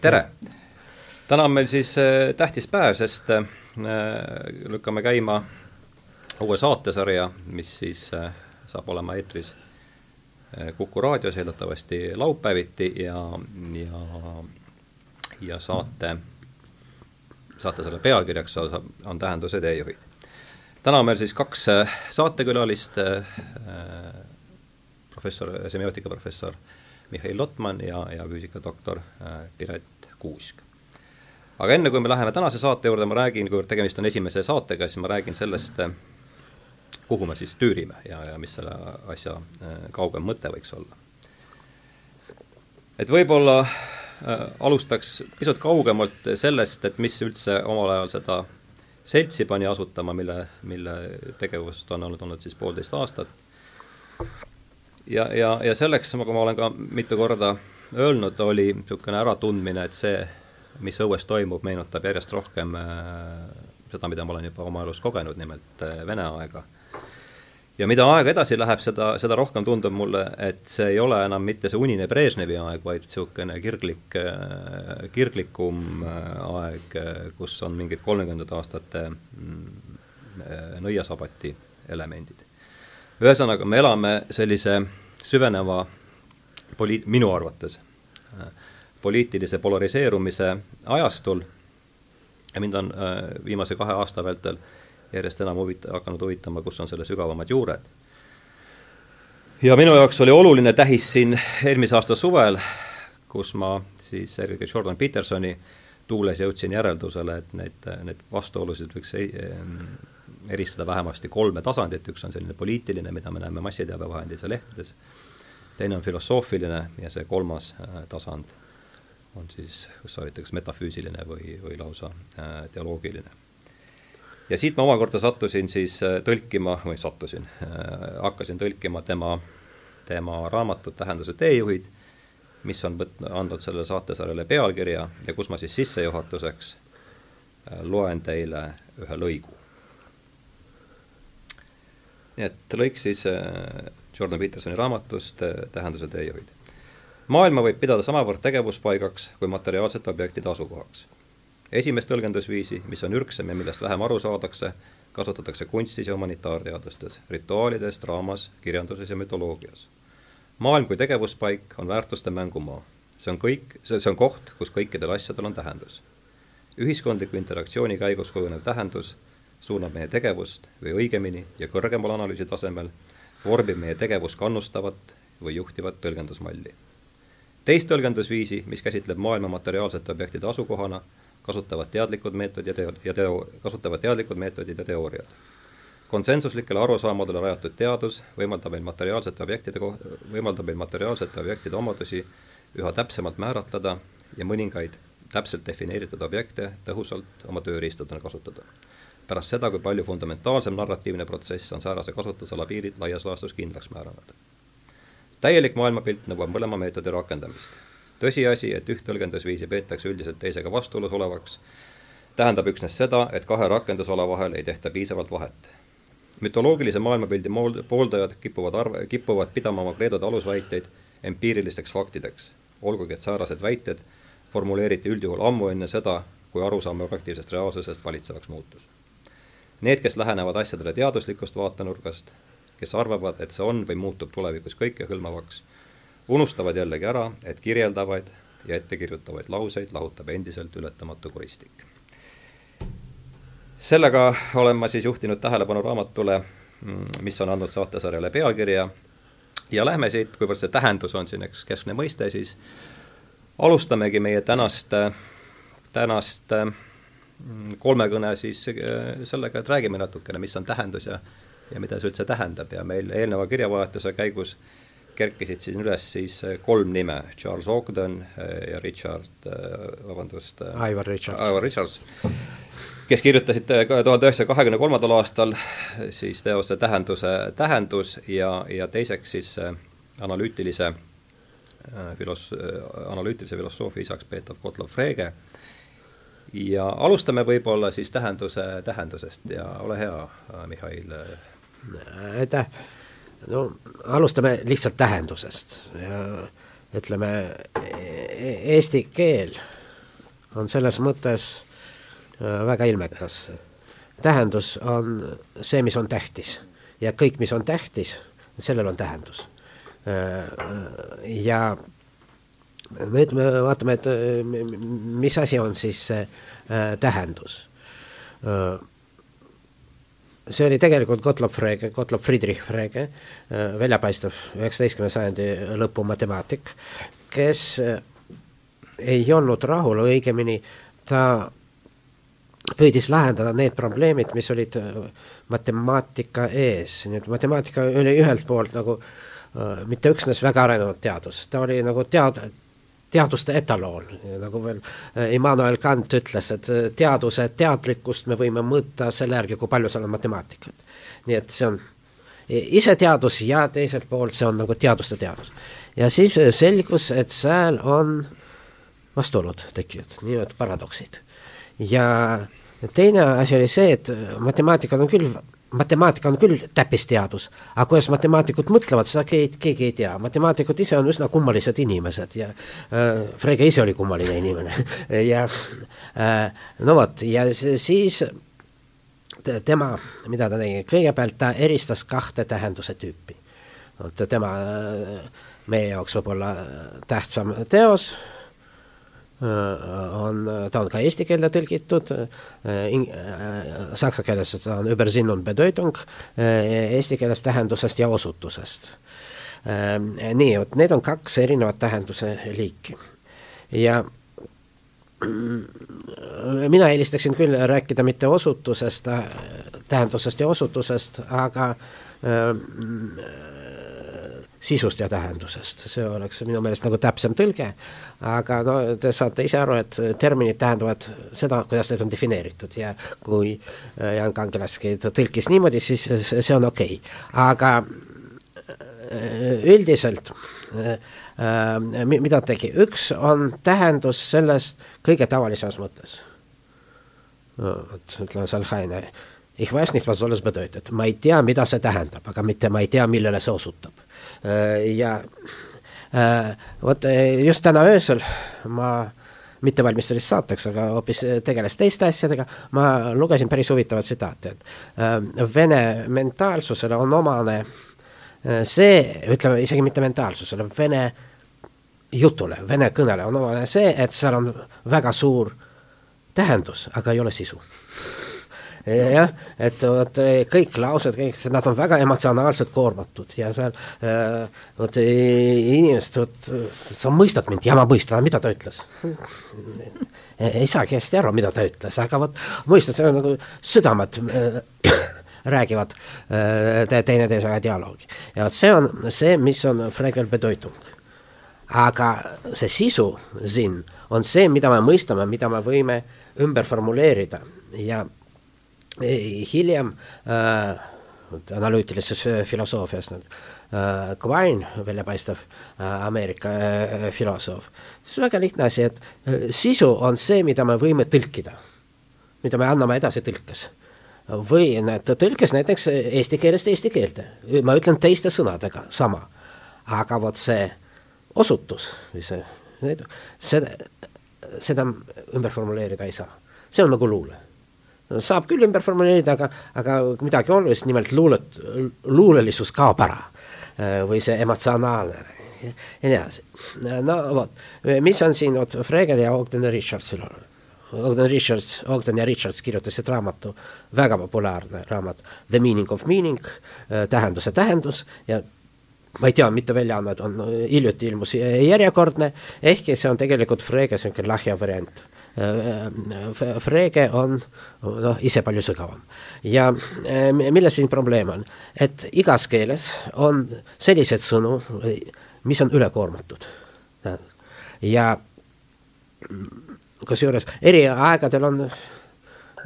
tere! täna on meil siis tähtis päev, sest lükkame käima uue saatesarja, mis siis saab olema eetris Kuku raadios eeldatavasti laupäeviti ja, ja, ja saate, saate selle pealkirjaks on, Tähenduse teejuhid. täna on meil siis kaks saatekülalist äh,, professor, semiootika professor Mihhail Lotman ja, ja füüsikadoktor äh, Piret Kuusk. aga enne, kui me läheme tänase saate juurde, ma räägin, kuivõrd tegemist on esimese saatega, siis ma räägin sellest, kuhu me siis tüürime ja, ja mis selle asja äh, kaugem mõte võiks olla. et võib-olla äh, alustaks pisut kaugemalt sellest, et mis üldse omal ajal seda seltsi pani asutama, mille, mille tegevust on olnud, olnud siis poolteist aastat ja, ja, ja selleks, nagu ma olen ka mitu korda öelnud, oli niisugune äratundmine, et see, mis õues toimub, meenutab järjest rohkem äh, seda, mida ma olen juba oma elus kogenud, nimelt äh, Vene aega. ja mida aeg edasi läheb, seda, seda rohkem tundub mulle, et see ei ole enam mitte see unine Brežnevi aeg, vaid niisugune kirglik, äh, kirglikum aeg, kus on mingid kolmekümnendate aastate mm, nõiasabati elemendid ühesõnaga, me elame sellise süveneva poli-, minu arvates äh, poliitilise polariseerumise ajastul ja mind on äh, viimase kahe aasta vältel järjest enam huvita-, hakanud huvitama, kus on selle sügavamad juured. ja minu jaoks oli oluline tähis siin eelmise aasta suvel, kus ma siis eelkõige Jordan Petersoni tuules jõudsin järeldusele, et neid, need vastuolusid võiks eristada vähemasti kolme tasandit, üks on selline poliitiline, mida me näeme massiteabevahendites ja lehtedes, teine on filosoofiline ja see kolmas äh, tasand on siis, kas soovitakse, kas metafüüsiline või, või lausa äh, teoloogiline. ja siit ma omakorda sattusin siis äh, tõlkima, või sattusin äh,, hakkasin tõlkima tema, tema raamatut Tähenduse teejuhid, mis on võtnud, andnud sellele saatesarjale pealkirja ja kus ma siis sissejuhatuseks loen teile ühe lõigu nii et lõik siis äh, Jordan Petersoni raamatust äh, Tähenduse teejuhid. maailma võib pidada samavõrd tegevuspaigaks kui materiaalsete objektide asukohaks. esimest tõlgendusviisi, mis on ürgsem ja millest vähem aru saadakse, kasutatakse kunstis ja humanitaarteadustes, rituaalides, draamas, kirjanduses ja mütoloogias. maailm kui tegevuspaik on väärtuste mängumaa. see on kõik, see, on koht, kus kõikidel asjadel on tähendus. ühiskondliku interaktsiooni käigus kujunev tähendus suunab meie tegevust või õigemini ja kõrgemal analüüsi tasemel vormib meie tegevust kannustavat või juhtivat tõlgendusmalli. teist tõlgendusviisi, mis käsitleb maailma materiaalsete objektide asukohana, kasutavad teadlikud meetodid ja teo-, ja teo-, kasutavad teadlikud meetodid ja teooriad. konsensuslikele arusaamadele rajatud teadus võimaldab meil materiaalsete objektide ko-, võimaldab meil materiaalsete objektide omadusi üha täpsemalt määratleda ja mõningaid täpselt defineeritud objekte tõhusalt oma tööriistadena kasutada pärast seda, kui palju fundamentaalsem narratiivne protsess on säärase kasutusala piirid laias laastus kindlaks määranud. täielik maailmapilt nõuab mõlema meetodi rakendamist. tõsiasi, et üht tõlgendusviisi peetakse üldiselt teisega vastuolus olevaks, tähendab üksnes seda, et kahe rakendusala vahel ei tehta piisavalt vahet. mütoloogilise maailmapildi pooldajad kipuvad arv-, kipuvad pidama oma kreedode alusväiteid empiirilisteks faktideks, olgugi et säärased väited formuleeriti üldjuhul ammu enne seda, kui arusaam objektiivsest reaalsusest valitsevaks muutus Need, kes lähenevad asjadele teaduslikust vaatenurgast, kes arvavad, et see on või muutub tulevikus kõikehõlmavaks, unustavad jällegi ära, et kirjeldavaid ja ettekirjutavaid lauseid lahutab endiselt ületamatu kuristik. sellega olen ma siis juhtinud tähelepanu raamatule, mm, mis on andnud saatesarjale pealkirja ja lähme siit, kuivõrd see tähendus on siin üks keskne mõiste, siis alustamegi meie tänast, tänast kolmekõne siis äh, sellega, et räägime natukene, mis on tähendus ja ja mida see üldse tähendab. Ja meil eelneva kirjavahetuse käigus kerkisid siin üles siis äh, kolm nime, Charles Ogden äh, ja Richard, vabandust, Aivar Richards, Aivar Richards, kes kirjutasid tuhande üheksasaja kahekümne kolmandal aastal siis teose Tähenduse tähendus ja, ja teiseks siis analüütilise filos-, analüütilise filosoofia isaks peetav Gottlob Frege ja alustame võib-olla siis tähenduse tähendusest ja ole hea, Mihhail. aitäh. no alustame lihtsalt tähendusest ja ütleme, e-, eesti keel on selles mõttes väga ilmekas. tähendus on see, mis on tähtis ja kõik, mis on tähtis, sellel on tähendus. ja nüüd me vaatame, et mis asi on siis see tähendus. See oli tegelikult Gottlob Frege, Gottlob Friedrich Frege, äh, väljapaistev üheksateistkümnenda sajandi lõpu matemaatik, kes äh, ei olnud rahul, õigemini ta püüdis lahendada need probleemid, mis olid äh, matemaatika ees, nii et matemaatika oli ühelt poolt nagu mitte üksnes väga arenenud teadus, ta oli nagu tead-, teaduste etaloon, nagu veel äh, Immanuel Kant ütles, et äh, teaduse teadlikkust me võime mõõta selle järgi, kui palju seal on matemaatikat. nii et see on ise teadus ja teiselt poolt see on nagu teaduste teadus. ja siis äh, selgus, et seal on vastuolud tekivad, nii-öelda paradoksid. ja teine asi oli see, et matemaatikad on küll matemaatika on küll täppisteadus, aga kuidas matemaatikud mõtlevad, seda keegi, keegi ei tea. matemaatikud ise on üsna kummalised inimesed ja äh, Frege ise oli kummaline inimene ja äh, no vot, ja siis tema, mida ta tegi, kõigepealt ta eristas kahte tähenduse tüüpi. vot tema äh, meie jaoks võib-olla tähtsam teos Äh, on, ta on ka eesti keelde tõlgitud, äh, äh, saksa keeles ta on Übersinn und Bedeutung, eesti keeles tähendusest ja osutusest. nii, vot need on kaks erinevat tähenduse liiki. ja mina eelistaksin küll rääkida mitte osutusest, tähendusest ja osutusest, aga sisust ja tähendusest, see oleks minu meelest nagu täpsem tõlge, aga no te saate ise aru, et terminid tähendavad seda, kuidas need on defineeritud. Ja kui äh, Jan Kangelasski tõlkis niimoodi, siis see on okei. Okay., aga äh, üldiselt äh, mida tegi, üks on tähendus selles kõige tavalisemas mõttes. vot ütleme seal Haine, ich weiß nicht, was alles bedeutet, ma ei tea, mida see tähendab, aga mitte ma ei tea, millele see osutab ja äh, vot äh, just täna öösel ma mitte valmistudes saateks, aga hoopis tegeles teiste asjadega, ma lugesin päris huvitavat tsitaati, et vene mentaalsusele on omane see, ütleme isegi mitte mentaalsusele, vene jutule, vene kõnele on omane see, et seal on väga suur tähendus, aga ei ole sisu jah, et vot kõik laused, kõik, nad on väga emotsionaalselt koormatud ja seal äh, vot inimesed, vot sa mõistad mind ja ma mõistan, mida ta ütles ei saagi hästi aru, mida ta ütles, aga vot mõistad, see on nagu südamed räägivad teineteisega dialoogi. ja vot see on see, mis on Fregel bedeutung. aga see sisu siin on see, mida me mõistame, mida me võime ümber formuleerida ja hiljem äh, analüütilises filosoofias nüüd äh, Quine, väljapaistev äh, Ameerika äh, filosoof, on väga lihtne asi, et äh, sisu on see, mida me võime tõlkida, mida me anname edasi tõlkes. või need tõlkes näiteks eesti keelest eesti keelde, ma ütlen teiste sõnadega sama, aga vot see osutus see, seda, seda ümber formuleerida ei saa, see on nagu luule saab küll ümber formuleerida, aga, aga midagi olulist, nimelt luulet, luulelisus kaob ära. või see emotsionaalne ja nii edasi. no vot, mis on siin vot Fregel ja Ogden Richardsil olnud? Ogden Richards, Ogden ja Richards kirjutasid raamatu, väga populaarne raamat The meaning of meaning, tähenduse tähendus ja ma ei tea, mitu väljaannet on, hiljuti ilmus järjekordne, ehkki see on tegelikult Frege niisugune lahja variant Äh, Frege on noh, ise palju sügavam. ja äh, milles siin probleem on? et igas keeles on selliseid sõnu, mis on ülekoormatud. ja kusjuures eri aegadel on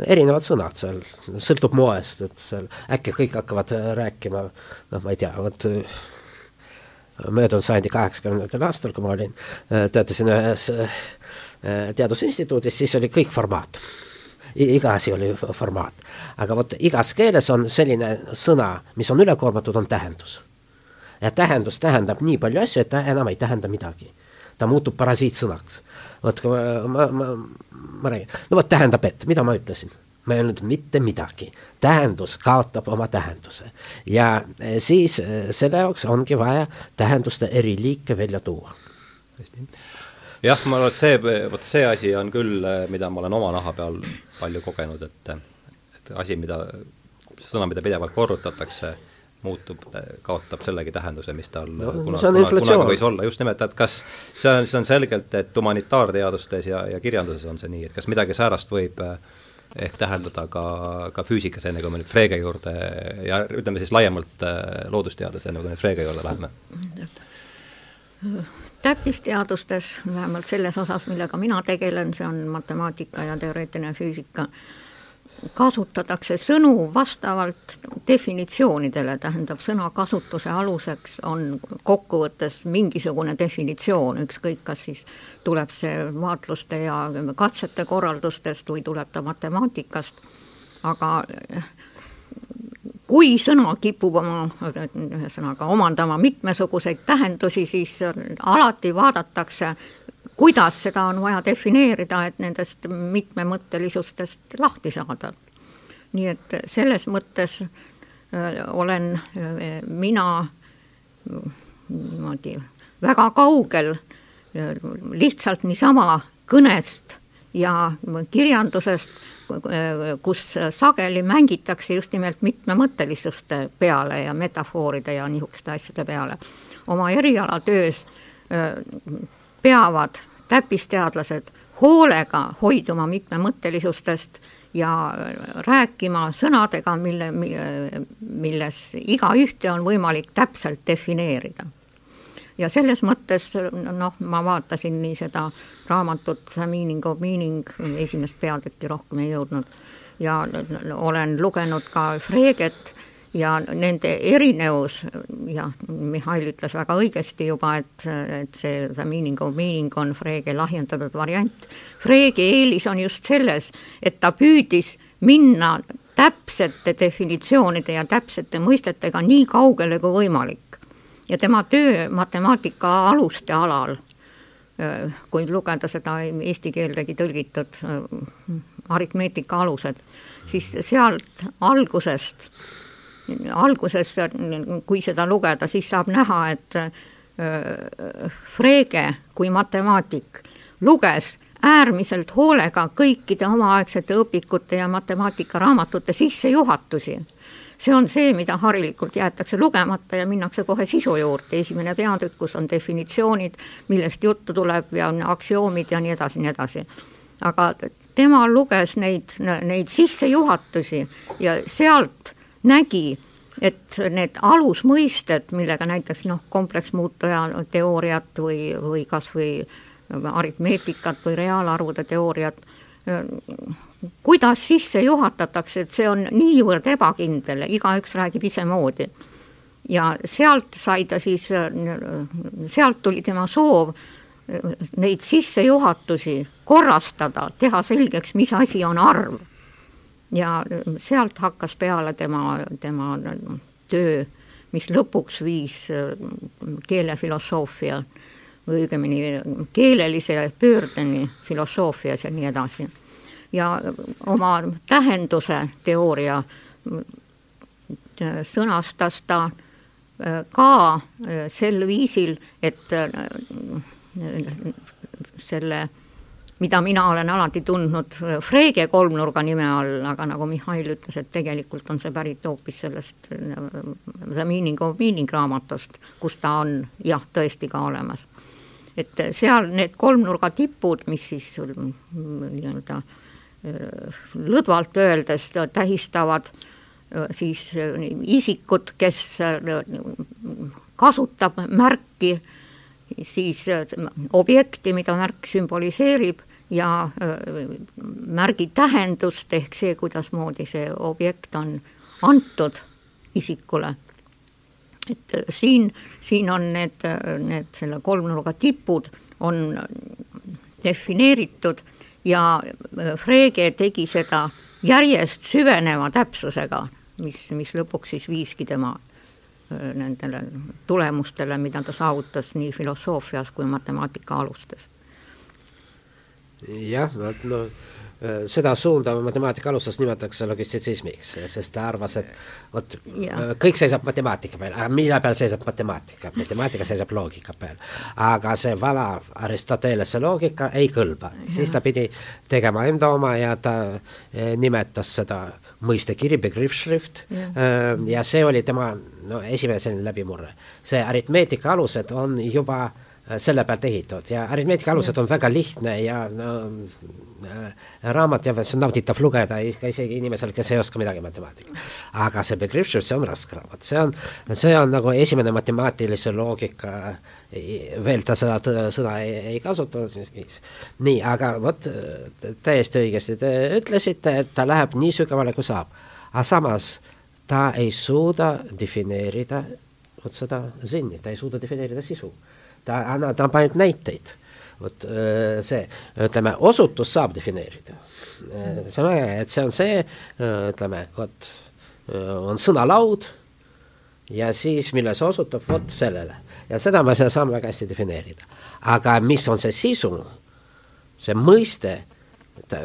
erinevad sõnad seal, sõltub moest, et seal äkki kõik hakkavad rääkima, noh, ma ei tea, vot möödunud sajandi kaheksakümnendatel aastal, kui ma olin, töötasin ühes Äh, Teadusinstituudis, siis oli kõik formaat. iga asi oli formaat. aga vot igas keeles on selline sõna, mis on ülekoormatud, on tähendus. ja tähendus tähendab nii palju asju, et ta enam ei tähenda midagi. ta muutub parasiitsõnaks. vot ma, ma, ma, ma räägin, no vot tähendab, et, mida ma ütlesin ma ei öelnud mitte midagi, tähendus kaotab oma tähenduse ja siis selle jaoks ongi vaja tähenduste eri liike välja tuua. hästi jah, ma arvan, et see, vot see asi on küll, mida ma olen oma naha peal palju kogenud, et et asi, mida, sõna, mida pidevalt korrutatakse, muutub, kaotab sellegi tähenduse, mis tal no, kuna, kuna, kunagi võis olla, just nimelt, et kas see on, see on selgelt, et humanitaarteadustes ja, ja kirjanduses on see nii, et kas midagi säärast võib ehk täheldada ka, ka füüsikas, enne kui me nüüd Frege juurde ja ütleme siis laiemalt loodusteades, enne kui me nüüd Frege juurde läheme? Täppisteadustes, vähemalt selles osas, millega mina tegelen, see on matemaatika ja teoreetiline füüsika, kasutatakse sõnu vastavalt definitsioonidele, tähendab, sõnakasutuse aluseks on kokkuvõttes mingisugune definitsioon, ükskõik, kas siis tuleb see vaatluste ja katsete korraldustest või tuleb ta matemaatikast, aga kui sõna kipub oma, ühesõnaga omandama mitmesuguseid tähendusi, siis alati vaadatakse, kuidas seda on vaja defineerida, et nendest mitmemõttelisustest lahti saada. nii et selles mõttes äh, olen äh, mina niimoodi väga kaugel äh, lihtsalt niisama kõnest ja kirjandusest kus sageli mängitakse just nimelt mitmemõttelisuste peale ja metafooride ja niisuguste asjade peale. oma erialatöös peavad täppisteadlased hoolega hoiduma mitmemõttelisustest ja rääkima sõnadega, mille, milles igaühte on võimalik täpselt defineerida ja selles mõttes noh, ma vaatasin nii seda raamatut Meaning of Meaning, esimest peatükki rohkem ei jõudnud, ja olen lugenud ka Freget ja nende erinevus, jah, Mihhail ütles väga õigesti juba, et, et see The Meaning of Meaning on Frege lahjendatud variant. Frege eelis on just selles, et ta püüdis minna täpsete definitsioonide ja täpsete mõistetega nii kaugele kui võimalik ja tema töö matemaatika aluste alal, kui lugeda seda eesti keeldegi tõlgitud aritmeetika alused, siis sealt algusest, alguses, kui seda lugeda, siis saab näha, et Frege kui matemaatik luges äärmiselt hoolega kõikide omaaegsete õpikute ja matemaatikaraamatuste sissejuhatusi see on see, mida harilikult jäetakse lugemata ja minnakse kohe sisu juurde, esimene peatükk, kus on definitsioonid, millest juttu tuleb ja on aktsioomid ja nii edasi, nii edasi. aga tema luges neid, neid sissejuhatusi ja sealt nägi, et need alusmõisted, millega näiteks noh, kompleksmuutuja teooriat või, või kas või aritmeetikat või reaalarvude teooriat, kuidas sisse juhatatakse, et see on niivõrd ebakindel, igaüks räägib isemoodi. ja sealt sai ta siis, sealt tuli tema soov neid sissejuhatusi korrastada, teha selgeks, mis asi on arv. ja sealt hakkas peale tema, tema töö, mis lõpuks viis keelefilosoofia või õigemini keelelise pöördeni filosoofias ja nii edasi ja oma tähenduse teooria sõnastas ta äh, ka äh, sel viisil, et äh, selle, mida mina olen alati tundnud Frege kolmnurga nime all, aga nagu Mihhail ütles, et tegelikult on see pärit hoopis sellest The Meaning of Meaning raamatust, kus ta on jah, tõesti ka olemas. et seal need kolmnurga tipud, mis siis nii-öelda äh, lõdvalt öeldes tähistavad äh, siis isikut, kes kasutab märki, siis objekti, mida märk sümboliseerib ja märgi tähendust ehk see, kuidasmoodi see objekt on antud isikule. et siin, siin on need, need selle kolmnurga tipud on defineeritud ja äh, Frege tegi seda järjest süveneva täpsusega, mis, mis lõpuks siis viiski tema nendele tulemustele, mida ta saavutas nii filosoofias kui matemaatika alustes. jah, no Äh, seda suunda matemaatika alustas nimetatakse logistitsismiks, sest ta arvas, et vot äh, kõik seisab matemaatika peal, aga mille peal seisab matemaatika, matemaatika seisab loogika peal. aga see vana Aristotelese loogika ei kõlba, siis ta pidi tegema enda oma ja ta äh, nimetas seda mõistekiri, begriffschrift ja. ja see oli tema no esimene selline läbimurre. see aritmeetika alused on juba selle pealt ehitatud ja aritmeetika alused on väga lihtne ja no, Äh, raamat ja see on nauditav lugeda ka isegi inimesel, kes ei oska midagi matemaatikast. aga see Begriffschiff, see on raske raamat, see on, see on nagu esimene matemaatilise loogika, veel ta seda sõna ei, ei kasutanud, nii, aga vot täiesti õigesti te ütlesite, et ta läheb nii sügavale, kui saab. aga samas ta ei suuda defineerida vot seda zinni, ta ei suuda defineerida sisu. Ta annab, ta annab ainult näiteid vot äh, see, ütleme, osutus saab defineerida. Äh, see on äge, et see on see, äh, ütleme, vot on sõnalaud ja siis, mille see osutab, vot sellele. ja seda me saame väga hästi defineerida. aga mis on see sisu, see mõiste,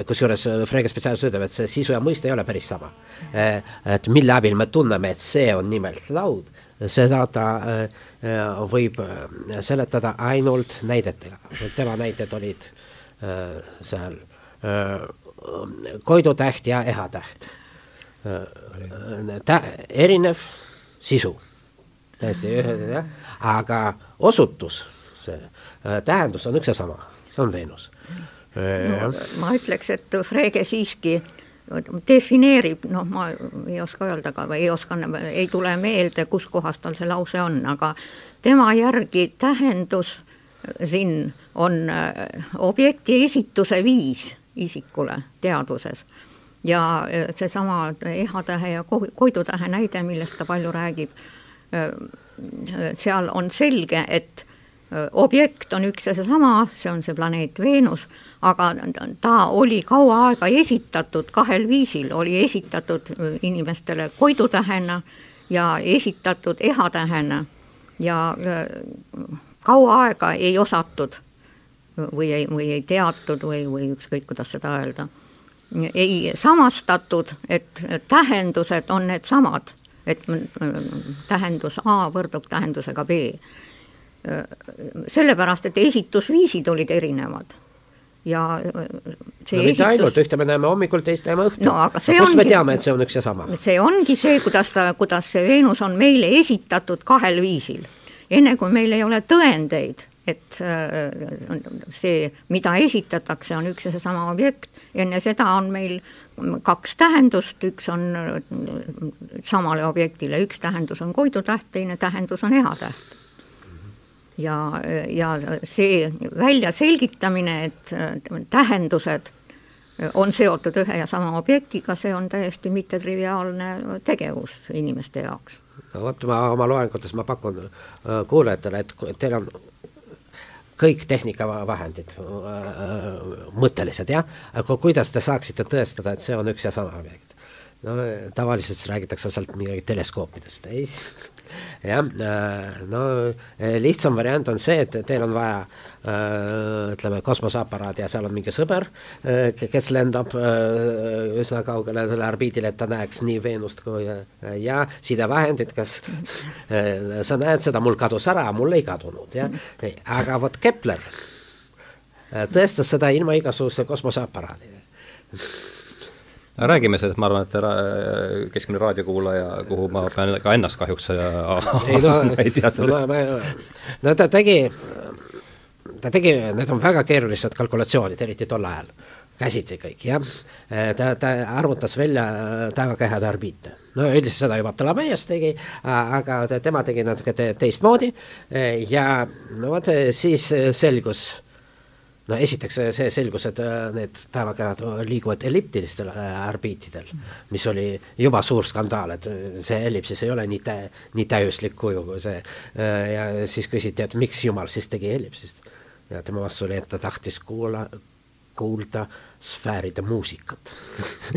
kusjuures Frege spetsiaalselt ütleb, et see sisu ja mõiste ei ole päris sama. et mille abil me tunneme, et see on nimelt laud seda ta äh, äh, võib äh, seletada ainult näidetega. tema näited olid seal koidutäht ja ehatäht. tä-, erinev sisu, täiesti jah, aga osutus, see tähendus on üks ja sama, see on Veenus no,. ma ütleks, et Frege siiski äh, defineerib, noh, ma ei oska öelda ka või ei oska, ei tule meelde, kus kohas tal see lause on, aga tema järgi tähendus siin on äh, objekti esituse viis isikule teadvuses. ja äh, seesama ehatähe ja koidutähe näide, millest ta palju räägib, äh, seal on selge, et objekt on üks ja seesama, see on see planeet Veenus aga ta oli kaua aega esitatud kahel viisil, oli esitatud inimestele koidutähena ja esitatud ehatähena ja kaua aega ei osatud või ei, või ei teatud või, või ükskõik, kuidas seda öelda, ei samastatud, et tähendused on needsamad, et äh, tähendus A võrdub tähendusega B. sellepärast, et esitusviisid olid erinevad ja äh, see no, mitte ainult, ühte me näeme hommikul, teist näeme õhtul no,. kust ongi, me teame, et see on üks ja sama? see ongi see, kuidas ta, kuidas see Veenus on meile esitatud kahel viisil. enne kui meil ei ole tõendeid, et äh, see, mida esitatakse, on üks ja seesama objekt, enne seda on meil kaks tähendust, üks on äh, samale objektile, üks tähendus on koidutäht, teine tähendus on ehatäht ja, ja see väljaselgitamine, et tähendused on seotud ühe ja sama objektiga, see on täiesti mittetriviaalne tegevus inimeste jaoks. no vot, ma oma loengutes ma pakun äh, kuulajatele, et teil on kõik tehnikavahendid äh, mõttelised, jah, aga kuidas te saaksite tõestada, et see on üks ja sama objekt? no tavaliselt räägitakse sealt midagi teleskoopidest, ei jah, äh, no äh, lihtsam variant on see, et teil on vaja äh, ütleme, kosmoseaparaadi ja seal on mingi sõber, kes lendab üsna kaugele selle orbiidile, et ta näeks nii Veenust kui ja sidevahendid, kas sa näed seda, mul kadus ära, mul ei kadunud, jah. aga vot Kepler tõestas seda ilma igasuguse kosmoseaparaadida räägime sellest, ma arvan, et keskmine raadiokuulaja, kuhu ma pean ka ennast kahjuks ei no, ei tea sellest. no ta tegi, ta tegi, need on väga keerulised kalkulatsioonid, eriti tol ajal, käsitsi kõik, jah. ta, ta arvutas välja taevakehade orbiite. no üldiselt seda juba Ptolemaios tegi, aga tema tegi natuke teistmoodi ja no vot, siis selgus no esiteks see selgus, et äh, need päevakehad liiguvad elliptilistel äh, orbiitidel, mis oli juba suur skandaal, et see ellipsis ei ole nii tä-, nii täiuslik kuju kui see. Äh, ja siis küsiti, et miks jumal siis tegi ellipsist. ja tema vastus oli, et ta tahtis kuula, kuulda sfääride muusikat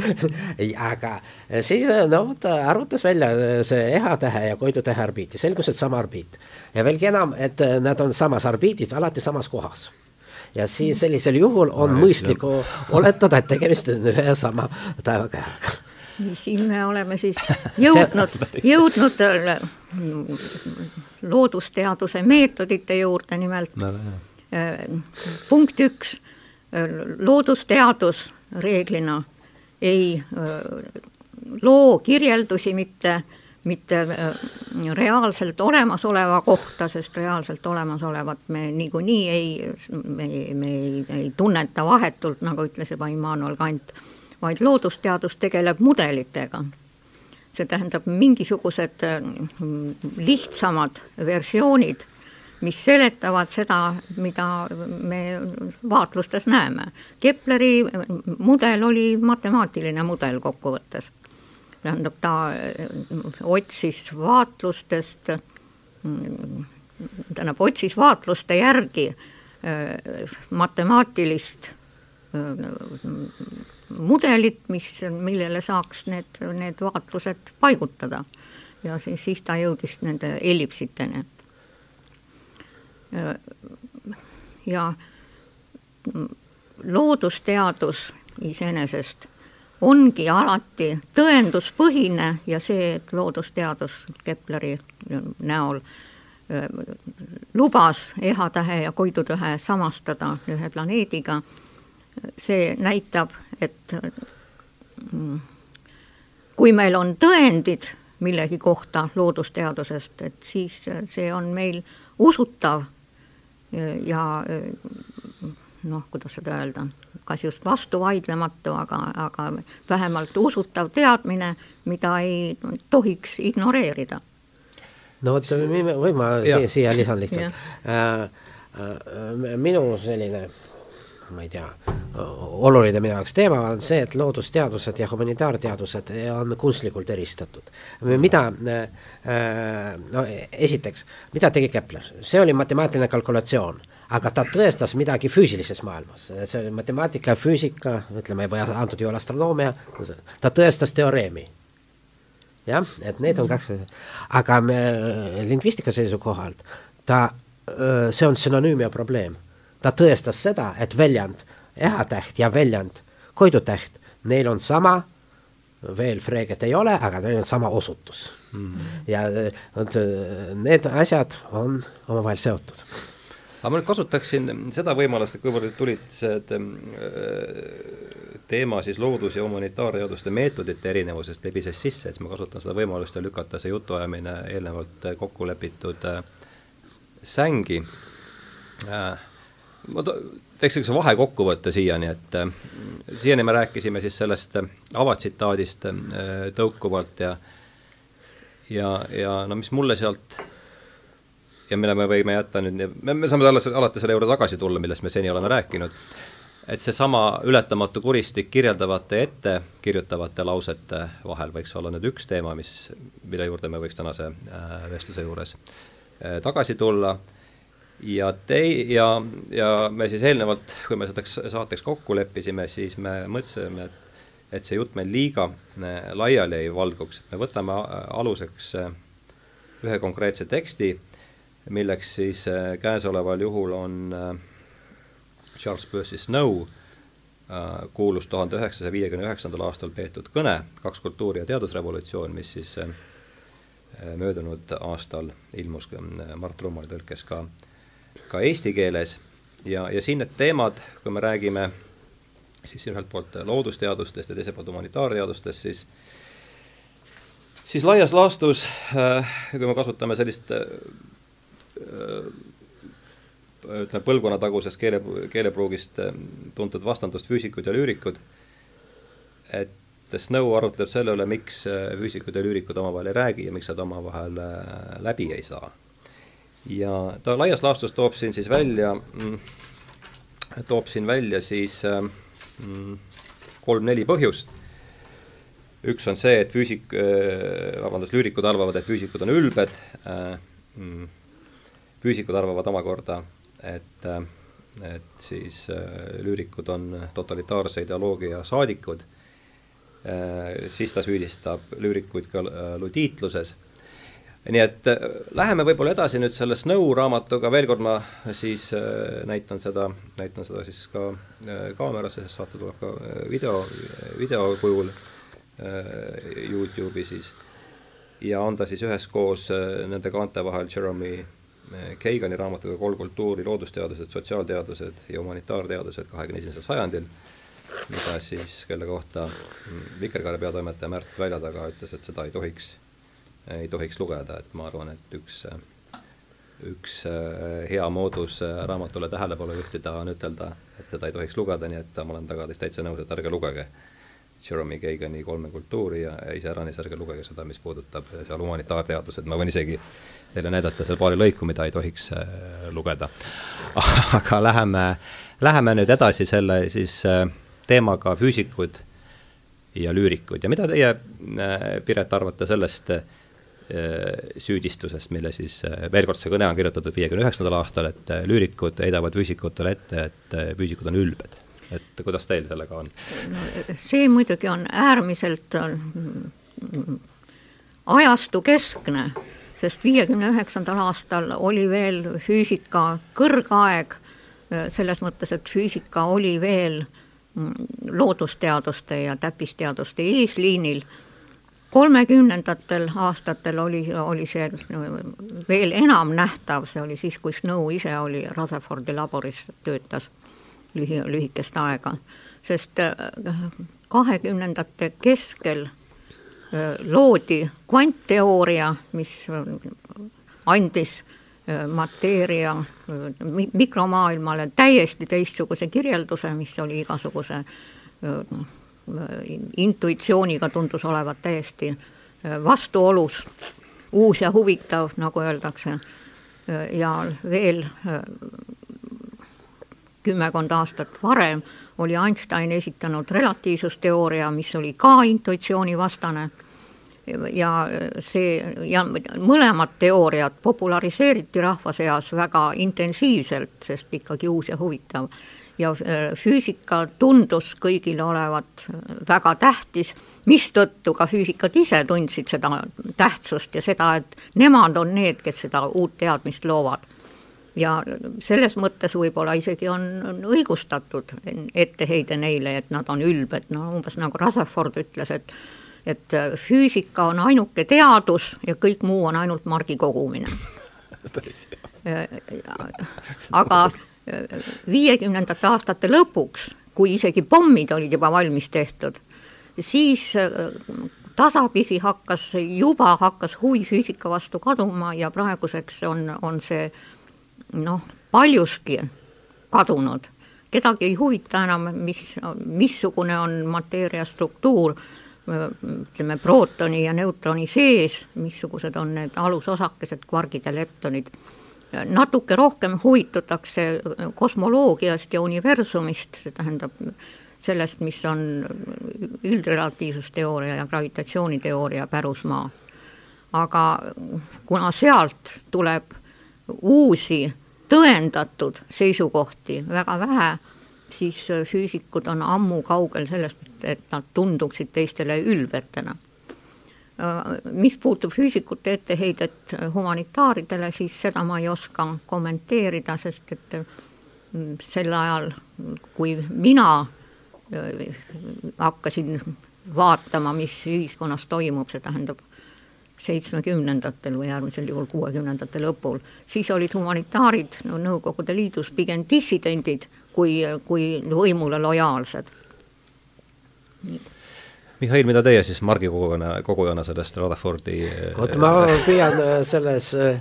aga siis no ta arvutas välja see EH-tähe ja Koidu tähe orbiiti, selgus, et sama orbiit. ja veelgi enam, et nad on samas orbiidis, alati samas kohas ja siis sellisel juhul on no, mõistlik oletada, et tegemist on ühe ja sama taevakehaga siin me oleme siis jõudnud, jõudnud äh, loodusteaduse meetodite juurde. Nimelt no,. Äh, punkt üks, äh, loodusteadus reeglina ei loo kirjeldusi mitte, mitte reaalselt olemasoleva kohta, sest reaalselt olemasolevat me niikuinii ei, me, me ei, ei tunneta vahetult, nagu ütles juba Immanuel Kant vaid loodusteadus tegeleb mudelitega. see tähendab mingisugused mm, lihtsamad versioonid, mis seletavad seda, mida me vaatlustes näeme. Kepleri mudel oli matemaatiline mudel kokkuvõttes. Tähendab, ta mm, otsis vaatlustest, mm, tähendab, otsis vaatluste järgi äh, matemaatilist mudelit, mis, millele saaks need, need vaatlused paigutada. ja siis, siis ta jõudis nende ellipsiteni. ja loodusteadus iseenesest ongi alati tõenduspõhine ja see, et loodusteadus Kepleri näol lubas EH-tähe ja Koidu-tähe samastada ühe planeediga see näitab, et mm, kui meil on tõendid millegi kohta loodusteadusest, et siis see on meil usutav ja noh, kuidas seda öelda, kas just vastuvaidlematu, aga, aga vähemalt usutav teadmine, mida ei tohiks ignoreerida. no vot, või ma siia, siia lisan lihtsalt. Äh, äh, minu selline ma ei tea, oluline minu jaoks teema on see, et loodusteadused ja humanitaarteadused on kunstlikult eristatud. mida, äh, no esiteks, mida tegi Kepler, see oli matemaatiline kalkulatsioon aga ta tõestas midagi füüsilises maailmas, see oli matemaatika ja füüsika, ütleme, või antud juhul astronoomia, ta tõestas teoreemi. jah, et need on kaks, aga me lingvistika seisukohalt ta, see on sünonüümia probleem ta tõestas seda, et väljend ehatäht ja väljend koidutäht, neil on sama, veel freeget ei ole, aga neil on sama osutus mm. -hmm. ja need asjad on omavahel seotud. Aga ma nüüd kasutaksin seda võimalust, et kuivõrd tulid see teema siis loodus- ja humanitaarteaduste meetodite erinevusest lebises sisse, siis ma kasutan seda võimalust ja lükata see jutuajamine eelnevalt kokku lepitud äh, sängi. Äh, ma teeks niisuguse vahekokkuvõtte siiani, et äh, siiani me rääkisime siis sellest äh, avatsitaadist äh, tõukuvalt ja ja, ja no mis mulle sealt ja mille me võime jätta nüüd, me, me saame alles, alati selle juurde tagasi tulla, millest me seni oleme rääkinud, et seesama ületamatu kuristik kirjeldavate ja ette kirjutavate lausete vahel võiks olla nüüd üks teema, mis, mille juurde me võiks tänase äh, vestluse juures äh, tagasi tulla. Ja tei-, ja, ja me siis eelnevalt, kui me selleks saateks kokku leppisime, siis me mõtlesime, et et see jutt meil liiga äh, laiali ei valguks, me võtame aluseks ühe konkreetse teksti, milleks siis käesoleval juhul on Charles Percy Snow kuulus tuhande üheksasaja viiekümne üheksandal aastal peetud kõne Kaks kultuuri ja teadusrevolutsioon, mis siis möödunud aastal ilmus Mart Rummali tõlkes ka ka eesti keeles. Ja, ja siin need teemad, kui me räägime siis ühelt poolt loodusteadustest ja teiselt poolt humanitaarteadustest, siis siis laias laastus äh,, kui me kasutame sellist äh, ütleme, põlvkonnatagusest keele, keelepruugist äh, tuntud vastandust füüsikud ja lüürikud, et Snow arutleb selle üle, miks äh, füüsikud ja lüürikud omavahel ei räägi ja miks nad omavahel äh, läbi ei saa ja ta laias laastus toob siin siis välja, mm, toob siin välja siis mm, kolm-neli põhjust. üks on see, et füüsik, äh, vabandust, lüürikud arvavad, et füüsikud on ülbed, äh, mm, füüsikud arvavad omakorda, et äh, et siis lüürikud on totalitaarse ideoloogia saadikud, siis ta süüdistab lüürikuid ka ludiitluses. Nii et äh, läheme võib-olla edasi nüüd selle Snow raamatuga, veel kord ma siis äh, näitan seda, näitan seda siis ka äh, kaamerasse, sest saate tuleb ka video, video kujul Youtube'i siis. ja on ta siis üheskoos nende kaante vahel Jeremy Keigani raamatuga Kolm kultuuri, loodusteadused, sotsiaalteadused ja humanitaarteadused kahekümne esimesel sajandil, mida siis, kelle kohta mm, Vikerkaare peatoimetaja Märt Väljataga ütles, et seda ei tohiks ei tohiks lugeda, et ma arvan, et üks, üks äh, hea moodus äh, raamatule tähelepanu juhtida on ütelda, et seda ei tohiks lugeda, nii et ma olen tagatis täitsa nõus, et ärge lugege Jeremy Keigani kolme kultuuri ja iseäranis ärge lugege seda, mis puudutab seal humanitaarteadused, ma võin isegi teile näidata seal paari lõiku, mida ei tohiks äh, lugeda. aga läheme, läheme nüüd edasi selle siis teemaga füüsikud ja lüürikud ja mida teie, Piret, arvate sellest süüdistusest, mille siis veel kord, see kõne on kirjutatud viiekümne üheksandal aastal, et lüürikud heidavad füüsikutele ette, et füüsikud on ülbed. Et kuidas teil sellega on? see muidugi on äärmiselt ajastu keskne, sest viiekümne üheksandal aastal oli veel füüsika kõrgaeg, selles mõttes, et füüsika oli veel mm, loodusteaduste ja täppisteaduste eesliinil kolmekümnendatel aastatel oli, oli see veel enam nähtav, see oli siis, kui Snow ise oli Rutherfordi laboris, töötas lühi, lühikest aega, sest äh, kahekümnendate keskel äh, loodi kvantteooria, mis andis äh, mateeria mikromaailmale täiesti teistsuguse kirjelduse, mis oli igasuguse intuitsiooniga tundus olevat täiesti vastuolus, uus ja huvitav, nagu öeldakse, ja veel kümmekond aastat varem oli Einstein esitanud relatiivsusteooria, mis oli ka intuitsiooni vastane ja see ja mõlemad teooriad populariseeriti rahva seas väga intensiivselt, sest ikkagi uus ja huvitav ja äh, füüsika tundus kõigile olevat äh, väga tähtis, mistõttu ka füüsikad ise tundsid seda tähtsust ja seda, et nemad on need, kes seda uut teadmist loovad. Ja selles mõttes võib-olla isegi on, on õigustatud etteheide neile, et nad on ülbed, no umbes nagu Rutherford ütles, et et äh, füüsika on ainuke teadus ja kõik muu on ainult margi kogumine. Aga viiekümnendate aastate lõpuks, kui isegi pommid olid juba valmis tehtud, siis äh, tasapisi hakkas, juba hakkas huvi füüsika vastu kaduma ja praeguseks on, on see noh, paljuski kadunud. kedagi ei huvita enam, mis, missugune on mateeria struktuur, ütleme, prootoni ja neutroni sees, missugused on need alusosakesed, kvargid ja leptonid natuke rohkem huvitutakse kosmoloogiast ja universumist, see tähendab sellest, mis on üldrelatiivsusteooria ja gravitatsiooniteooria pärusmaa. aga kuna sealt tuleb uusi tõendatud seisukohti väga vähe, siis füüsikud on ammu kaugel sellest, et nad tunduksid teistele ülbetena. Mis puutub füüsikute etteheidet humanitaaridele, siis seda ma ei oska kommenteerida, sest et mm, sel ajal, kui mina äh, hakkasin vaatama, mis ühiskonnas toimub, see tähendab seitsmekümnendatel või äärmisel juhul kuuekümnendate lõpul, siis olid humanitaarid no Nõukogude Liidus pigem dissidendid kui, kui võimule lojaalsed. Mihhail, mida teie siis Margi kogujana, kogujana sellest Rutherfordi vot ma püüan äh, selles äh,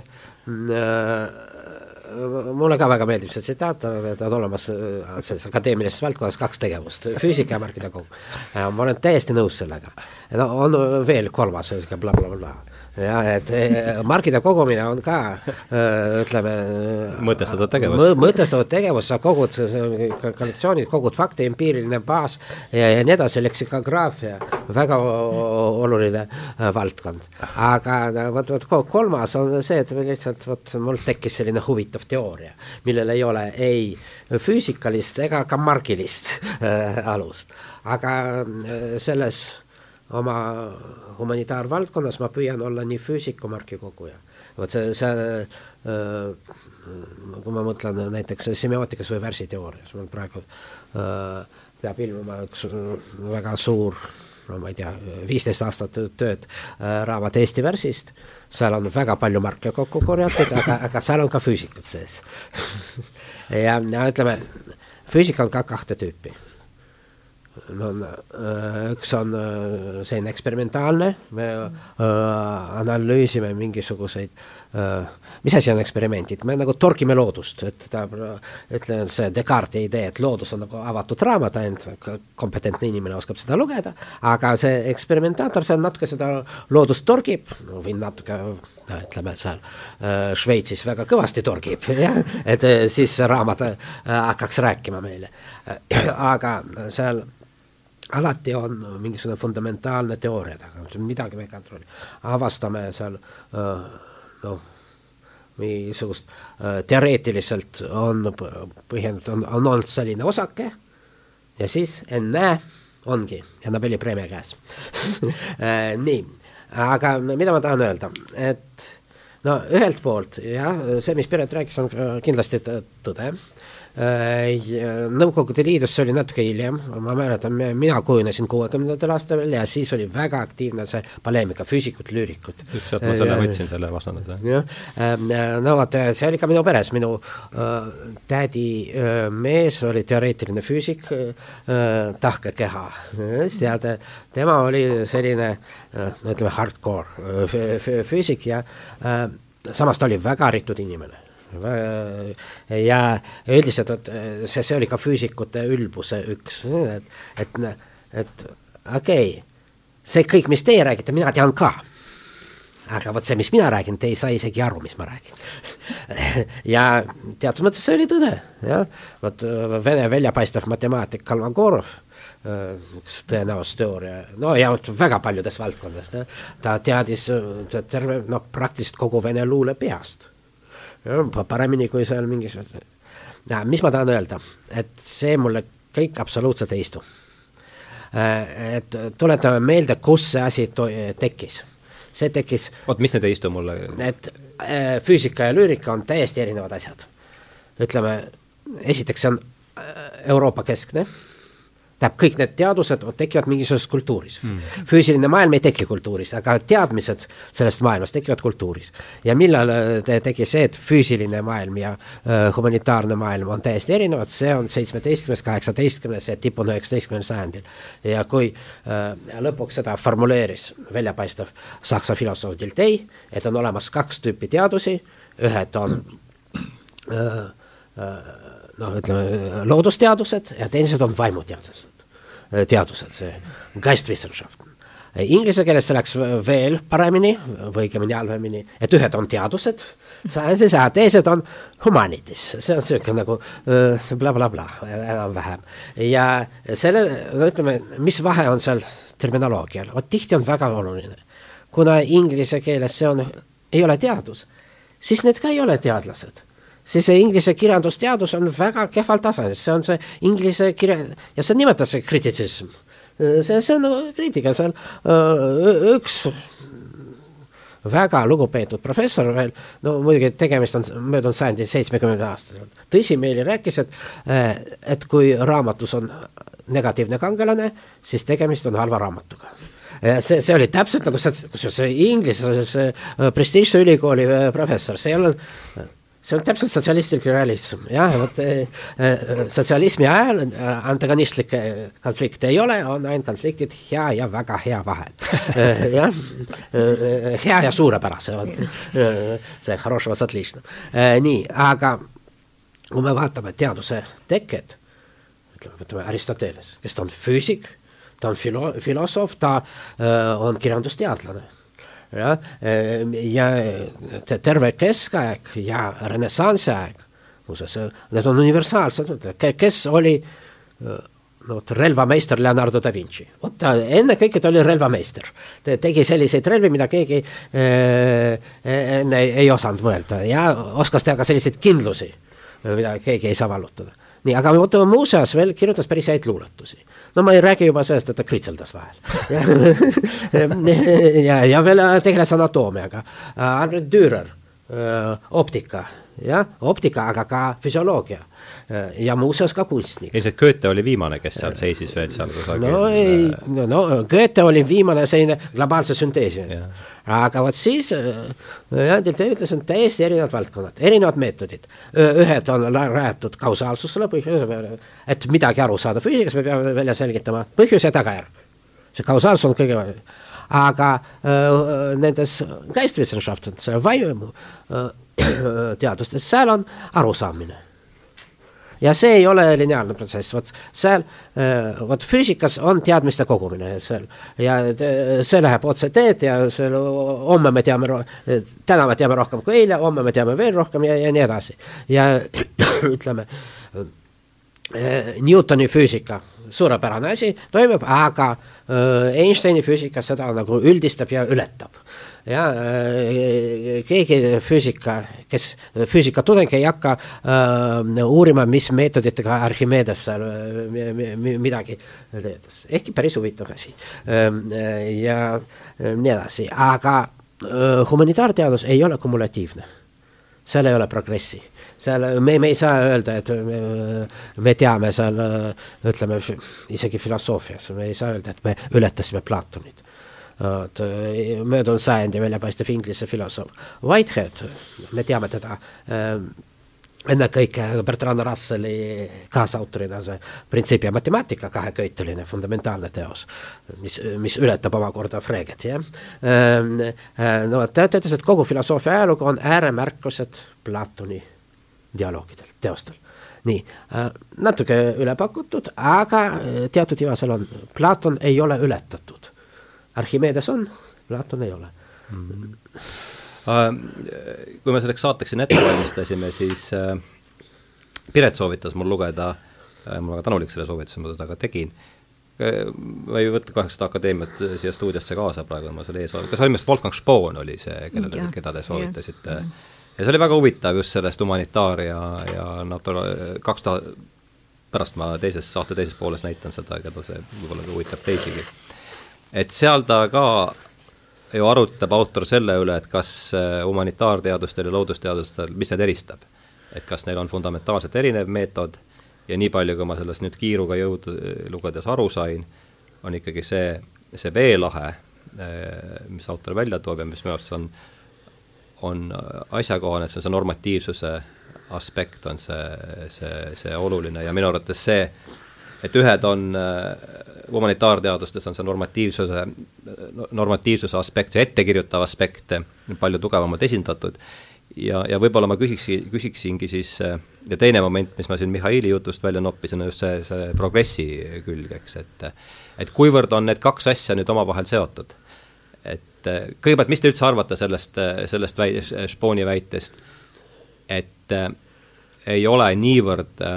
mulle ka väga meeldib see tsitaat, et on olemas selles akadeemilises valdkonnas kaks tegevust, füüsika ja märkide kogu. ma olen täiesti nõus sellega. no on veel kolmas, sihuke blablabla bla, bla jah, et eh, markide kogumine on ka eh, ütleme mõtestatud tegevus mõ,. mõtestatud tegevus, sa kogud kollektsioonid, kogud fakte, empiiriline baas ja, ja nii edasi, leksikograafia, väga oluline valdkond. aga vot, vot kolmas on see, et lihtsalt vot mul tekkis selline huvitav teooria, millel ei ole ei füüsikalist ega ka margilist alust. aga selles oma humanitaarvaldkonnas ma püüan olla nii füüsik kui margikoguja. vot see, see äh, kui ma mõtlen näiteks semiootikas või värsiteoorias, mul praegu äh, peab ilmuma üks väga suur no ma ei tea, viisteist aastat tööd äh, raamat Eesti värsist, seal on väga palju marke kokku korjatud, aga, aga seal on ka füüsikat sees ja ütleme, füüsika on ka kahte tüüpi. No üks on äh, selline eksperimentaalne, me äh, analüüsime mingisuguseid mis asi on eksperimendid, me nagu torgime loodust, et ta, ütlen, see Descartesi idee, et loodus on nagu avatud raamat, ainult kompetentne inimene oskab seda lugeda, aga see eksperimentaator, see natuke seda loodust torgib, no võin natuke no ütleme seal Šveitsis väga kõvasti torgib, jah, et siis see raamat hakkaks rääkima meile. aga seal alati on mingisugune fundamentaalne teooria taga, midagi me ei kontrolli. avastame seal noh mingisugust äh, teoreetiliselt on põhjendatud, on, on olnud selline osake ja siis ennäe, ongi ja Nobeli preemia käes. Äh, nii, aga mida ma tahan öelda, et no ühelt poolt jah, see, mis Piret rääkis, on kindlasti tõde. Äh, Nõukogude Liidus see oli natuke hiljem, ma mäletan, mina kujunesin kuuekümnendatel aastatel ja siis oli väga aktiivne see paleemika, füüsikud, lüürikud. just sealt ma selle võtsin, selle vastanduse. jah, ähm, no vot, see oli ka minu peres, minu äh, tädi äh, mees oli teoreetiline füüsik äh,, tahkekeha, tead, tema oli selline äh, ütleme, hardcore äh, füüsik ja äh, samas ta oli väga haritud inimene ja üldiselt, et see, see oli ka füüsikute ülbuse üks, et, et, et okei okay,, see kõik, mis teie räägite, mina tean ka. aga vot see, mis mina räägin, te ei saa isegi aru, mis ma räägin. Ja teatud mõttes see oli tõde, jah, vot Vene väljapaistev matemaatik Kalmagorov üks tõenäosusteooria, no ja väga paljudes valdkondades, ta teadis terve, noh, praktiliselt kogu vene luule peast paremini kui seal mingisugused. mis ma tahan öelda, et see mulle kõik absoluutselt ei istu. Äh, et tuletame meelde, kus see asi tekkis. see tekkis. oot, mis nüüd ei istu mulle? et äh, füüsika ja lüürika on täiesti erinevad asjad. ütleme, esiteks see on äh, Euroopa keskne tähendab, kõik need teadused tekivad mingisuguses kultuuris mm.. füüsiline maailm ei teki kultuuris, aga teadmised sellest maailmast tekivad kultuuris. ja millal te tegi see, et füüsiline maailm ja äh, humanitaarne maailm on täiesti erinevad, see on seitsmeteistkümnes, kaheksateistkümnes ja tipun üheksateistkümnendal sajandil. ja kui äh, lõpuks seda formuleeris väljapaistev saksa filosoof Dilthey, et on olemas kaks tüüpi teadusi, ühed on äh, äh, noh, ütleme loodusteadused ja teised on vaimuteadused, teadused, see Geistwissenschaft. Inglise keeles see läks veel paremini või õigemini halvemini, et ühed on teadused, sciences ja teised on humanities, see on niisugune nagu blablabla bla, bla, enam-vähem. ja selle, no ütleme, mis vahe on seal terminoloogial, vot tihti on väga oluline. kuna inglise keeles see on, ei ole teadus, siis need ka ei ole teadlased siis see inglise kirjandusteadus on väga kehval tasandil, see on see inglise kirja- ja see nimetatakse kritisism. see, see on kriitika, seal üks väga lugupeetud professor veel, no muidugi tegemist on möödunud sajandi seitsmekümnenda aastaselt, tõsimeeli rääkis, et et kui raamatus on negatiivne kangelane, siis tegemist on halva raamatuga see, see oli täpselt nagu see, kusjuures see Inglise, see prestiižse ülikooli professor, see ei olnud see on täpselt sotsialistlik realism, jah, vot äh, sotsialismi ajal äh, antagonistlikke konflikte ei ole, on ainult konfliktid hea ja väga hea vahel äh, jah äh,, hea ja suurepärase, vot äh, see хорошего с отличным äh,. nii, aga kui me vaatame teaduse teket, ütleme, võtame Aristoteles, kes ta on füüsik, ta on filo-, filosoof, ta äh, on kirjandusteadlane jah, ja terve keskaeg ja renessansi aeg, muuseas, need on universaalsed, kes oli no vot relvameister Leonardo da Vinci, vot ta ennekõike ta oli relvameister. ta tegi selliseid relvi, mida keegi enne ei, ei osanud mõelda ja oskas teha ka selliseid kindlusi, mida keegi ei saa vallutada. nii, aga muuseas veel kirjutas päris häid luuletusi. No ma ei räägi juba sellest, et ta kritseldas vahel ja, ja, veel tegeles anatoomiaga. Albert Dürer, optika, jah, optika, aga ka füsioloogia ja muuseas ka kunstnik. ilmselt Goethe oli viimane, kes seal seisis veel seal kusagil. no ei, no Goethe oli viimane selline globaalse sünteesi. Aga vot siis jah, te ütles, on täiesti erinevad valdkonnad, erinevad meetodid. ühed on rajatud kausaalsusele, põhjuse peale, et midagi aru saada füüsikas, me peame välja selgitama põhjus ja tagajärg. see kausaalsus on kõige aga äh, nendes geistwissenschaften, vaimu äh, seal on arusaamine ja see ei ole lineaarne protsess, vot seal, äh, vot füüsikas on teadmiste kogumine seal. Ja see läheb otse teed ja see homme me teame, täna me teame rohkem kui eile, homme me teame veel rohkem ja, ja nii edasi. ja ütleme, äh, Newtoni füüsika, suurepärane asi, toimub, aga äh, Einsteini füüsika seda nagu üldistab ja ületab ja äh, keegi füüsika, kes füüsika tudeng ei hakka äh, uurima, mis meetoditega Archimedes seal äh, midagi töötas, ehkki päris huvitav asi. Ähm, äh,. ja nii edasi, aga äh, humanitaarteadus ei ole kumulatiivne, seal ei ole progressi. Seal me, me ei saa öelda, et me, me teame seal ütleme isegi filosoofias, me ei saa öelda, et me ületasime Platonit möödunud sajandi väljapaistev inglise filosoof. Whitehead, me teame teda äh, ennekõike Bertrand Russelli kaasautorina see Printsiip ja matemaatika kaheköiteline fundamentaalne teos, mis, mis ületab omakorda Freget, jah. no vot, ta ütles, et kogu filosoofia ajalugu on ääremärkused Platoni dialoogidel, teostel. nii, natuke üle pakutud, aga teatud iva seal on, Platon ei ole ületatud Archimedes on, Platon ei ole mm. -hmm. kui me selleks saateks siin ette valmistasime, siis äh, Piret soovitas mul lugeda äh,, ma olen väga tänulik selle soovituse, ma seda ka tegin äh,, ma ei võta kahjuks seda akadeemiat siia stuudiosse kaasa praegu, ma seal ees olen, kas ilmselt Wolfgang Spoon oli see, kellele, keda te soovitasite? ja see oli väga huvitav just sellest humanitaar ja, ja natura-, kaks tuhat, pärast ma teises, saate teises pooles näitan seda, keda see võib-olla huvitab teisigi et seal ta ka ju arutab autor selle üle, et kas äh, humanitaarteadustel ja loodusteadustel, mis need eristab. et kas neil on fundamentaalselt erinev meetod ja nii palju, kui ma sellest nüüd kiiruga jõud lugedes aru sain, on ikkagi see, see veelahe, äh, mis autor välja toob ja mis minu arust on, on asjakohane, see on see normatiivsuse aspekt on see, see, see oluline ja minu arvates see, et ühed on äh, humanitaarteadustes on see normatiivsuse, normatiivsuse aspekt, see ettekirjutav aspekt palju tugevamalt esindatud ja, ja võib-olla ma küsiksi, küsiksingi siis ja teine moment, mis ma siin Mihhaili jutust välja noppisin, on just see, see progressi külg, eks, et et kuivõrd on need kaks asja nüüd omavahel seotud. et kõigepealt, mis te üldse arvate sellest, sellest väi-, Spooni väitest, et ei ole niivõrd äh,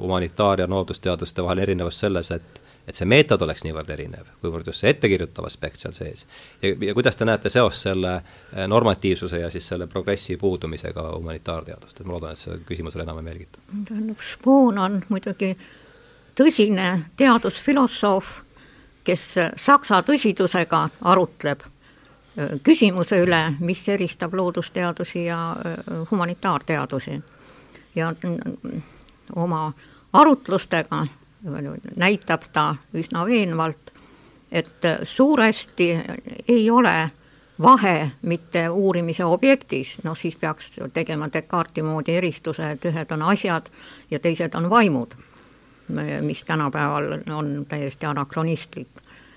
humanitaar- ja loodusteaduste vahel erinevus selles, et et see meetod oleks niivõrd erinev, kuivõrd just see ettekirjutav aspekt seal sees. ja, ja kuidas te näete seost selle äh, normatiivsuse ja siis selle progressi puudumisega humanitaarteadustes, ma loodan, et see küsimusele enam ei meelgita. tähendab, Spoon on muidugi tõsine teadusfilosoof, kes saksa tõsidusega arutleb äh, küsimuse üle, mis eristab loodusteadusi ja äh, humanitaarteadusi ja oma arutlustega näitab ta üsna veenvalt, et suuresti ei ole vahe mitte uurimise objektis, noh siis peaks tegema Descartesi moodi eristuse, et ühed on asjad ja teised on vaimud, mis tänapäeval on täiesti anakronistlik.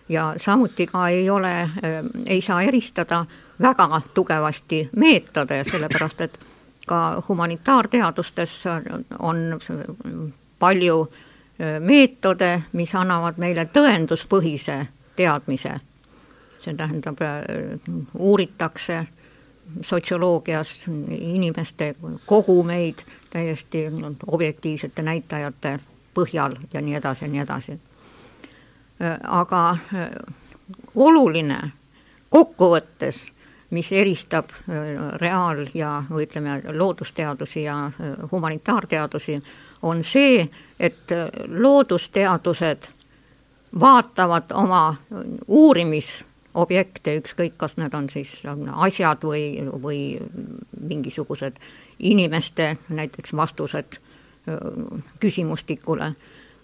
ja samuti ka ei ole, ei saa eristada väga tugevasti meetode, sellepärast et ka humanitaarteadustes on palju meetode, mis annavad meile tõenduspõhise teadmise. see tähendab, uuritakse sotsioloogias inimeste kogumeid täiesti objektiivsete näitajate põhjal ja nii edasi ja nii edasi. aga oluline kokkuvõttes, mis eristab reaal- ja ütleme, loodusteadusi ja humanitaarteadusi, on see, et loodusteadused vaatavad oma uurimisobjekte, ükskõik, kas need on siis asjad või, või mingisugused inimeste näiteks vastused küsimustikule,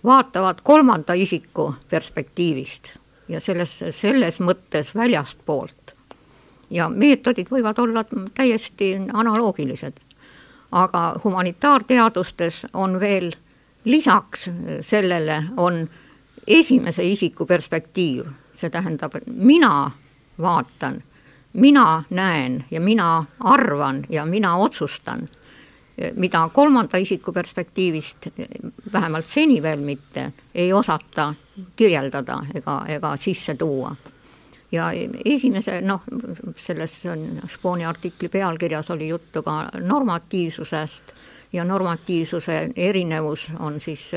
vaatavad kolmanda isiku perspektiivist ja selles, selles mõttes väljastpoolt. Ja meetodid võivad olla täiesti analoogilised. aga humanitaarteadustes on veel lisaks sellele on esimese isiku perspektiiv, see tähendab, mina vaatan, mina näen ja mina arvan ja mina otsustan, mida kolmanda isiku perspektiivist, vähemalt seni veel mitte, ei osata kirjeldada ega, ega sisse tuua. Ja esimese, noh, selles Spooni artikli pealkirjas oli juttu ka normatiivsusest ja normatiivsuse erinevus on siis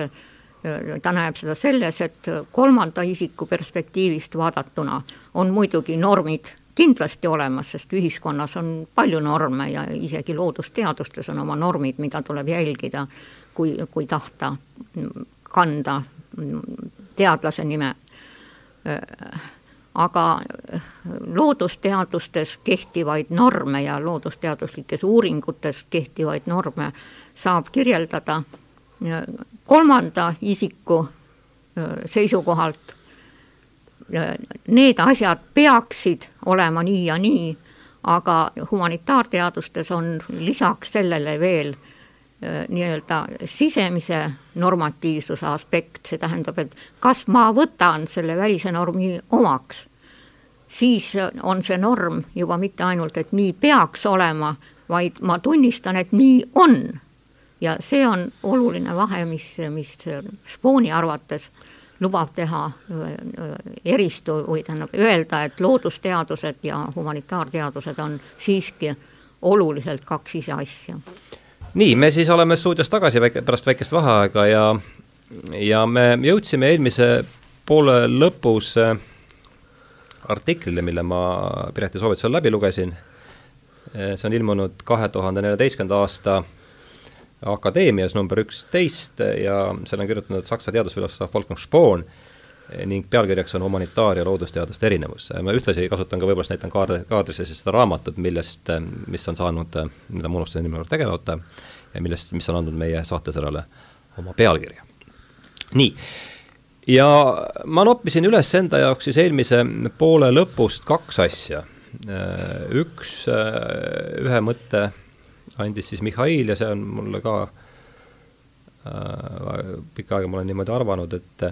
ta näeb seda selles, et kolmanda isiku perspektiivist vaadatuna on muidugi normid kindlasti olemas, sest ühiskonnas on palju norme ja isegi loodusteadustes on oma normid, mida tuleb jälgida, kui, kui tahta kanda teadlase nime. Aga loodusteadustes kehtivaid norme ja loodusteaduslikes uuringutes kehtivaid norme saab kirjeldada kolmanda isiku seisukohalt need asjad peaksid olema nii ja nii, aga humanitaarteadustes on lisaks sellele veel nii-öelda sisemise normatiivsuse aspekt, see tähendab, et kas ma võtan selle välise normi omaks, siis on see norm juba mitte ainult, et nii peaks olema, vaid ma tunnistan, et nii on ja see on oluline vahe, mis, mis Spooni arvates lubab teha äh, eristu või tähendab öelda, et loodusteadused ja humanitaarteadused on siiski oluliselt kaks ise asja. Nii, me siis oleme stuudios tagasi väike, pärast väikest vaheaega ja ja me jõudsime eelmise poole lõpus äh, artiklile, mille ma Pireti soovitusel läbi lugesin. Äh, see on ilmunud kahe tuhande neljateistkümnenda aasta Akadeemias number üksteist ja selle on kirjutanud saksa teadusfilosoof Wolfgang Spoon ning pealkirjaks on humanitaar- ja loodusteaduste erinevus. ma ühtlasi kasutan ka võib-olla, näitan kaard, kaadrisse siis seda raamatut, millest, mis on saanud, mida ma unustasin nime juurde tegemata, ja millest, mis on andnud meie saatesarjale oma pealkirja. nii, ja ma noppisin üles enda jaoks siis eelmise poole lõpust kaks asja. üks, ühe mõtte andis siis Mihhail ja see on mulle ka äh, pikka aega ma olen niimoodi arvanud, et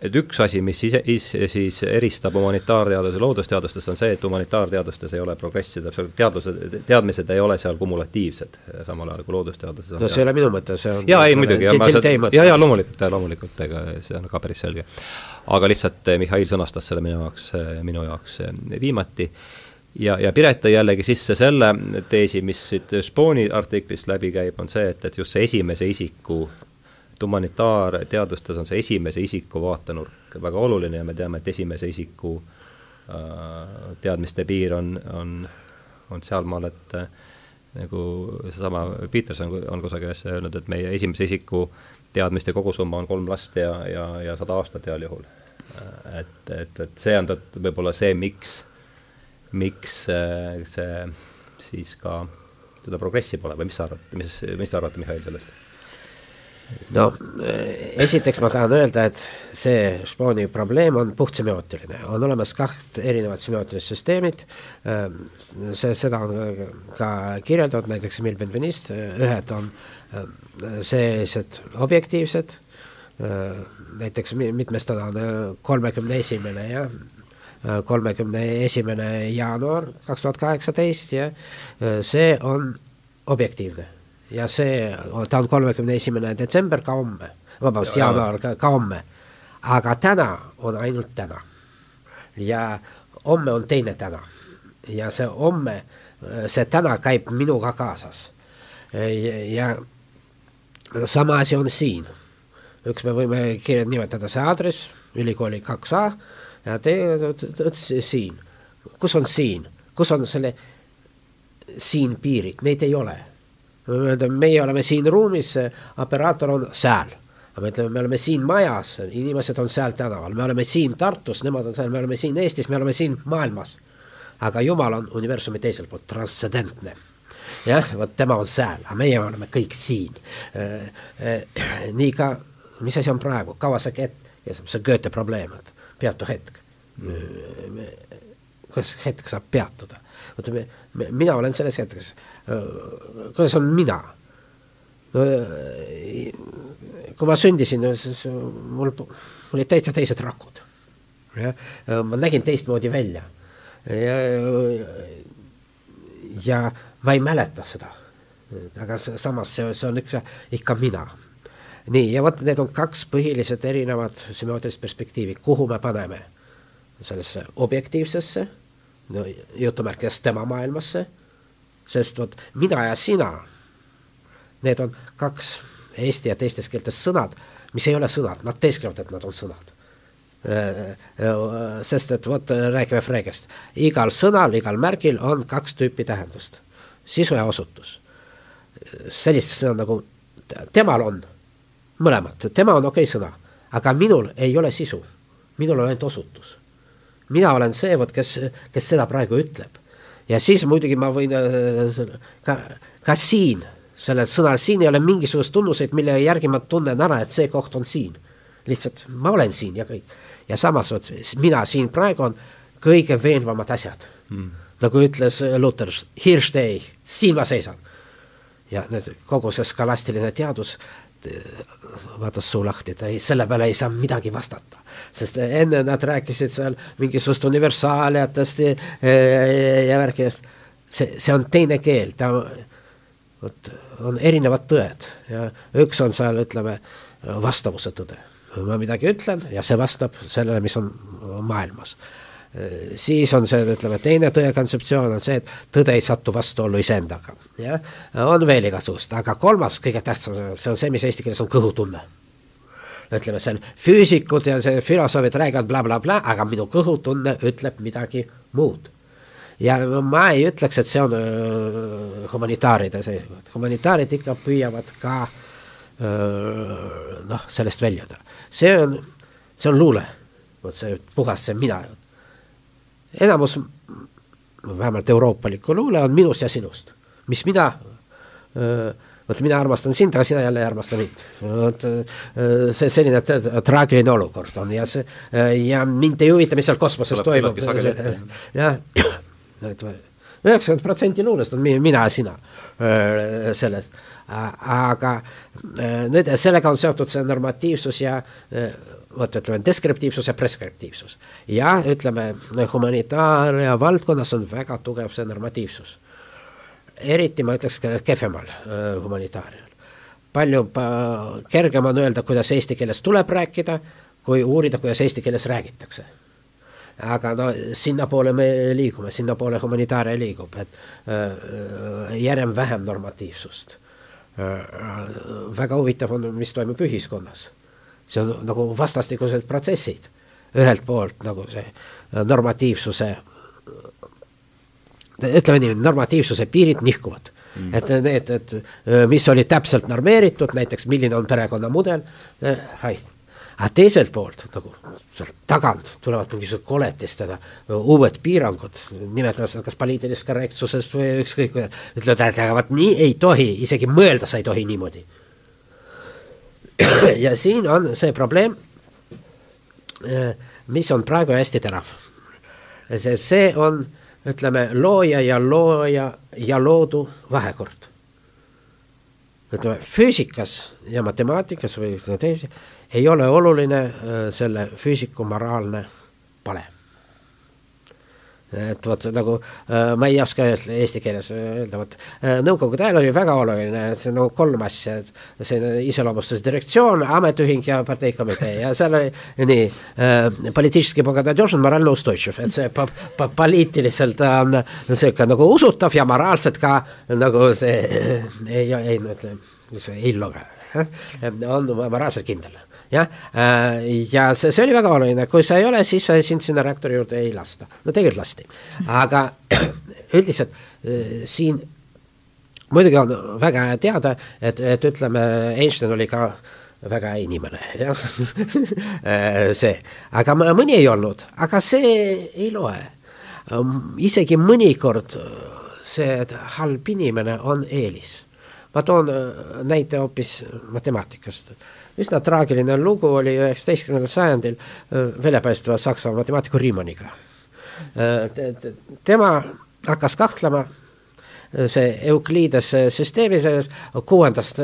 et üks asi, mis ise, ise siis eristab humanitaarteaduse loodusteadustest, on see, et humanitaarteadustes ei ole progressi, täpselt teadused, teadmised ei ole seal kumulatiivsed, samal ajal kui loodusteadustes no see ei ole minu mõte, see on jaa, ei muidugi, jaa, jaa, loomulikult, loomulikult, ega see on ka päris selge. aga lihtsalt Mihhail sõnastas selle minu jaoks, minu jaoks viimati ja, ja Piret tõi jällegi sisse selle teesi, mis siit Spooni artiklist läbi käib, on see, et, et just see esimese isiku humanitaarteadustes on see esimese isiku vaatenurk väga oluline ja me teame, et esimese isiku äh, teadmiste piir on, on, on sealmaal, et äh, nagu seesama Peterson on kusagil asja öelnud, et meie esimese isiku teadmiste kogusumma on kolm last ja, ja, ja sada aastat heal juhul. et, et, et see on võib-olla see, miks miks äh, see siis ka seda progressi pole või mis sa arvad, mis, mis te arvate, Mihhail, sellest? No äh, esiteks ma tahan öelda, et see Spooni probleem on puhtsemiootiline, on olemas kaht erinevat semiootilist süsteemid, ähm, see, seda on ka kirjeldatud, näiteks Emil Benveniste, ühed on ähm, sellised objektiivsed, äh, näiteks mitmestada on kolmekümne esimene ja kolmekümne esimene jaanuar kaks tuhat kaheksateist ja äh, see on objektiivne. Ja see, ta on kolmekümne esimene detsember ka homme, vabandust, jaanuar ka, ka homme. aga täna on ainult täna. ja homme on teine täna. ja see homme, see täna käib minuga kaasas. ja sama asi on siin üks me võime nimetada see aadress, ülikooli kaks A ja teine siin, kus on siin, kus on selle siin piirid, neid ei ole. Meie oleme siin ruumis, operaator on seal aga me ütleme, me oleme siin majas, inimesed on seal tänaval, me oleme siin Tartus, nemad on seal, me oleme siin Eestis, me oleme siin maailmas. aga Jumal on universumi teisel pool, transcendentne. jah, vot tema on seal, aga meie oleme kõik siin. Äh, äh, nii ka, mis asi on praegu, kaua see ket-, see Goethe probleem, et peatu hetk. kuidas hetk saab peatuda? vaata, me, me, mina olen selles hetkes, äh, kuidas on mina no kui ma sündisin, siis mul, mul olid täitsa teised rakud. jah, ma nägin teistmoodi välja. ja, ja ma ei mäleta seda. aga samas see, see on üks ikka mina. nii, ja vot need on kaks põhiliselt erinevat semiootilist perspektiivi, kuhu me paneme sellesse objektiivsesse, no jutumärkides tema maailmasse, sest vot mina ja sina Need on kaks eesti ja teistes keeltes sõnad, mis ei ole sõnad, nad teesklevad, et nad on sõnad. Äh, äh, sest et vot räägime Freegest, igal sõnal, igal märgil on kaks tüüpi tähendust, sisu ja osutus. sellist sõna nagu temal on, mõlemad, tema on okei okay sõna, aga minul ei ole sisu, minul on ainult osutus. mina olen see, vot kes, kes seda praegu ütleb. Ja siis muidugi ma võin äh, ka, ka siin sellel sõnal siin ei ole mingisugust tunnuseid, mille järgi ma tunnen ära, et see koht on siin. lihtsalt ma olen siin ja kõik. ja samas vot mina siin praegu on kõige veenvamad asjad mm.. nagu ütles Luter, here stay, siin ma seisan. ja need, kogu see skalastiline teadus vaatas suu lahti, et ei, selle peale ei saa midagi vastata. sest enne nad rääkisid seal mingisugust universaaliatest ja, ja värkidest. see, see on teine keel, ta vot on erinevad tõed ja üks on seal, ütleme, vastavuse tõde. ma midagi ütlen ja see vastab sellele, mis on maailmas. Siis on see, ütleme, teine tõe kontseptsioon on see, et tõde ei satu vastuollu iseendaga, jah. on veel igasugust, aga kolmas, kõige tähtsam, see on see, mis eesti keeles on kõhutunne ütleme, seal füüsikud ja see filosoofid räägivad blablabla bla, aga minu kõhutunne ütleb midagi muud ja ma ei ütleks, et see on öö, humanitaaride seisukoht, humanitaarid ikka püüavad ka noh, sellest väljuda. see on, see on luule, vot see puhas see mina. Enamus, vähemalt euroopalikku luule on minust ja sinust, mis mina vot mina armastan sind, aga sina jälle ei armasta mind. vot see selline traagiline olukord on ja see ja mind ei huvita, mis seal kosmoses toimub. jah üheksakümmend protsenti luulest on mina ja sina sellest. aga nüüd sellega on seotud see normatiivsus ja vot ütleme, deskriptiivsus ja preskriptiivsus. ja ütleme, humanitaaria valdkonnas on väga tugev see normatiivsus. eriti ma ütleks kehvemal humanitaarial. palju kergem on öelda, kuidas eesti keeles tuleb rääkida, kui uurida, kuidas eesti keeles räägitakse aga no sinnapoole me liigume, sinnapoole humanitaaria liigub, et äh, järjest vähem normatiivsust äh,. väga huvitav on, mis toimub ühiskonnas. See on nagu vastastikused protsessid, ühelt poolt nagu see normatiivsuse, ütleme nii, normatiivsuse piirid nihkuvad Mm. et need, et mis oli täpselt normeeritud, näiteks milline on perekonnamudel, aga teiselt poolt nagu sealt tagant tulevad mingisugused koletistega uued piirangud, nimetame seda kas poliitilisest korrektsusest või ükskõik, ütlevad, et aga vot nii ei tohi, isegi mõelda sa ei tohi niimoodi. ja siin on see probleem, mis on praegu hästi terav. see, see on, ütleme, looja ja looja ja loodu vahekord ütleme füüsikas ja matemaatikas või teisi ei ole oluline äh, selle füüsiku moraalne pale. Et vot nagu äh, ma ei oska eesti keeles öelda, vot äh, nõukogude ajal oli väga oluline, see nagu kolm asja, et see iseloomustas direktsioon, ametiühing ja parteikomitee. Ja seal oli nii äh,, poliitiliselt bogadadžožn, moraalne ustõtšiv, et see pa, pa, poliitiliselt on niisugune nagu usutav ja moraalselt ka nagu see ei, ei no ütleme, see ei loge, on moraalselt kindel jah, äh, ja see, see oli väga oluline, kui sa ei ole, siis sind sinna reaktori juurde ei lasta. no tegelikult lasti, aga üldiselt äh, siin muidugi on väga hea teada, et, et ütleme, Einstein oli ka väga hea inimene, jah. Äh, see, aga mõni ei olnud, aga see ei loe. isegi mõnikord see halb inimene on eelis. Ma toon näite hoopis matemaatikast üsna traagiline lugu oli üheksateistkümnendal sajandil väljapäästva saksa matemaatiku Riemanniga. tema hakkas kahtlema see Euklidese süsteemi selles kuuendast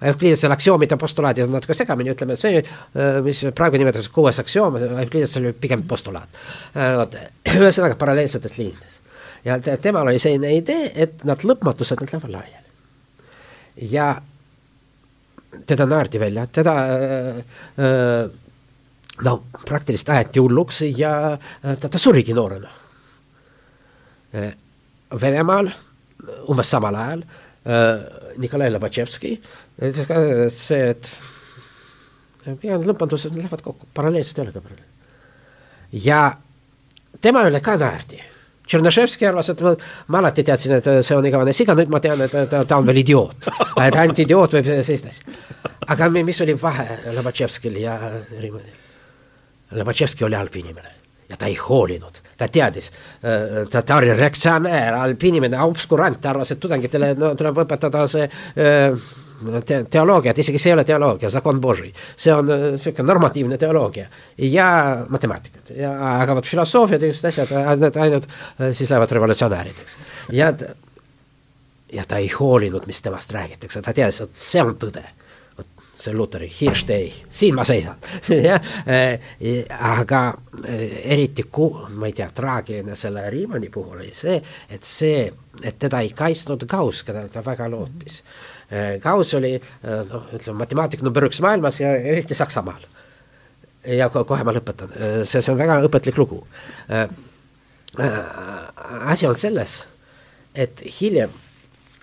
Euklidese aktsioomide postulaadid on natuke segamini, ütleme see, mis praegu nimetatakse kuues aktsioom, Euklides oli pigem postulaat. vot, ühesõnaga paralleelsetes liinides. ja temal oli selline idee, et nad lõpmatused, nad lähevad laiali. ja teda naerdi välja, teda äh, no praktiliselt aeti hulluks ja ta, ta surigi noorena. Venemaal umbes samal ajal Nikolai Lobatševski ütles ka see, et lõppandused lähevad kokku, paralleelselt ei ole ka paralleel. ja tema üle ka naerdi Tšernoševski arvas, et ma, ma alati teadsin, et see on igavene siga, nüüd ma tean, et ta, ta on veel idioot. et ainult idioot võib sellist asja. aga mis oli vahe Lobatševskil ja Riimannil? Lobatševski oli halb inimene ja ta ei hoolinud, ta teadis, ta, ta oli reaktsionäär, halb inimene, obskurant, ta arvas, et tudengitele no, tuleb õpetada see öö, te teoloogiat, isegi see ei ole teoloogia, zakon boži, see on niisugune normatiivne teoloogia ja matemaatikat ja aga vot filosoofiad ja sellised asjad, need ainult siis lähevad revolutsionäärideks. ja, ja ta ei hoolinud, mis temast räägitakse, ta teadis, et see on tõde. see Luteri Hirštei, siin ma seisan jah, aga eriti ku-, ma ei tea, traagiline selle Riimanni puhul oli see, et see, et teda ei kaitsnud Gauss, keda ta väga lootis mm. -hmm Gauss oli äh, noh, ütleme matemaatik number üks maailmas ja eriti Saksamaal. ja kohe ma lõpetan, äh, see, see on väga õpetlik lugu. asi on selles, et hiljem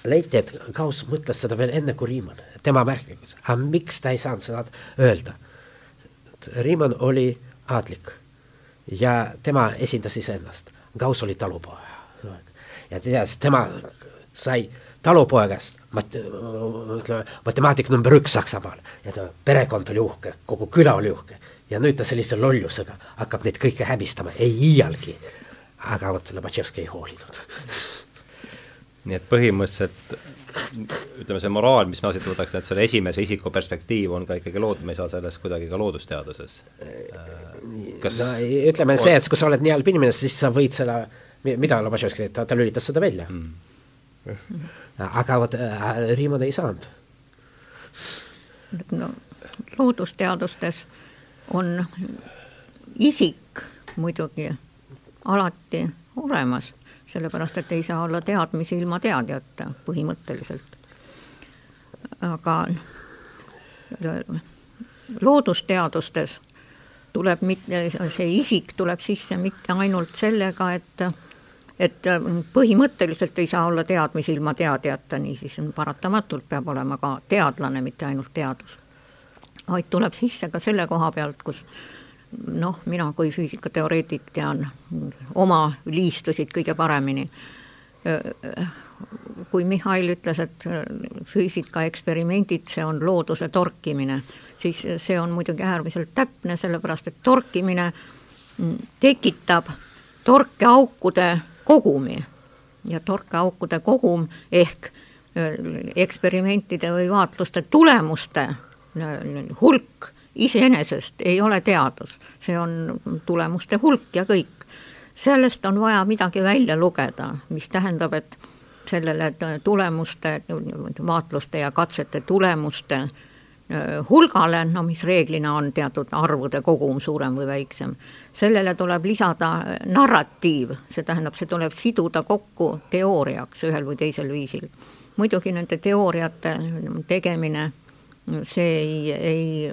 leiti, et Gauss mõtles seda veel enne kui Riemann, tema märkmikus, aga miks ta ei saanud seda öelda? Riemann oli aadlik ja tema esindas iseennast, Gauss oli talupoeg ja tead, tema sai talupoegast mat-, ütleme, matemaatik number üks Saksamaal ja ta perekond oli uhke, kogu küla oli uhke. Ja nüüd ta sellise lollusega hakkab neid kõike häbistama, ei iialgi. aga vot Lobatševski ei hoolinud. Nii et põhimõtteliselt ütleme, see moraal, mis ma siit võtaks, et selle esimese isiku perspektiiv on ka ikkagi lood-, me ei saa sellest kuidagi ka loodusteaduses. Kas no ütleme see, et kui sa oled nii halb inimene, siis sa võid selle, mida Lobatševski tegi, ta, ta lülitas seda välja. Mm aga vot äh, Riimon ei saanud. no loodusteadustes on isik muidugi alati olemas, sellepärast et ei saa olla teadmisi ilma teadjata põhimõtteliselt. aga loodusteadustes tuleb mitte, see isik tuleb sisse mitte ainult sellega, et et äh, põhimõtteliselt ei saa olla teadmisi ilma teadjata, niisiis paratamatult peab olema ka teadlane, mitte ainult teadus. vaid tuleb sisse ka selle koha pealt, kus noh, mina kui füüsikateoreetik tean oma liistusid kõige paremini. kui Mihhail ütles, et füüsikaeksperimendid, see on looduse torkimine, siis see on muidugi äärmiselt täpne, sellepärast et torkimine tekitab torkeaukude kogumi ja torkeaukude kogum ehk eksperimentide või vaatluste tulemuste hulk iseenesest ei ole teadus, see on tulemuste hulk ja kõik. sellest on vaja midagi välja lugeda, mis tähendab, et sellele tulemuste, vaatluste ja katsete tulemuste hulgale, no mis reeglina on teatud arvude kogum, suurem või väiksem, sellele tuleb lisada narratiiv, see tähendab, see tuleb siduda kokku teooriaks ühel või teisel viisil. muidugi nende teooriate tegemine, see ei, ei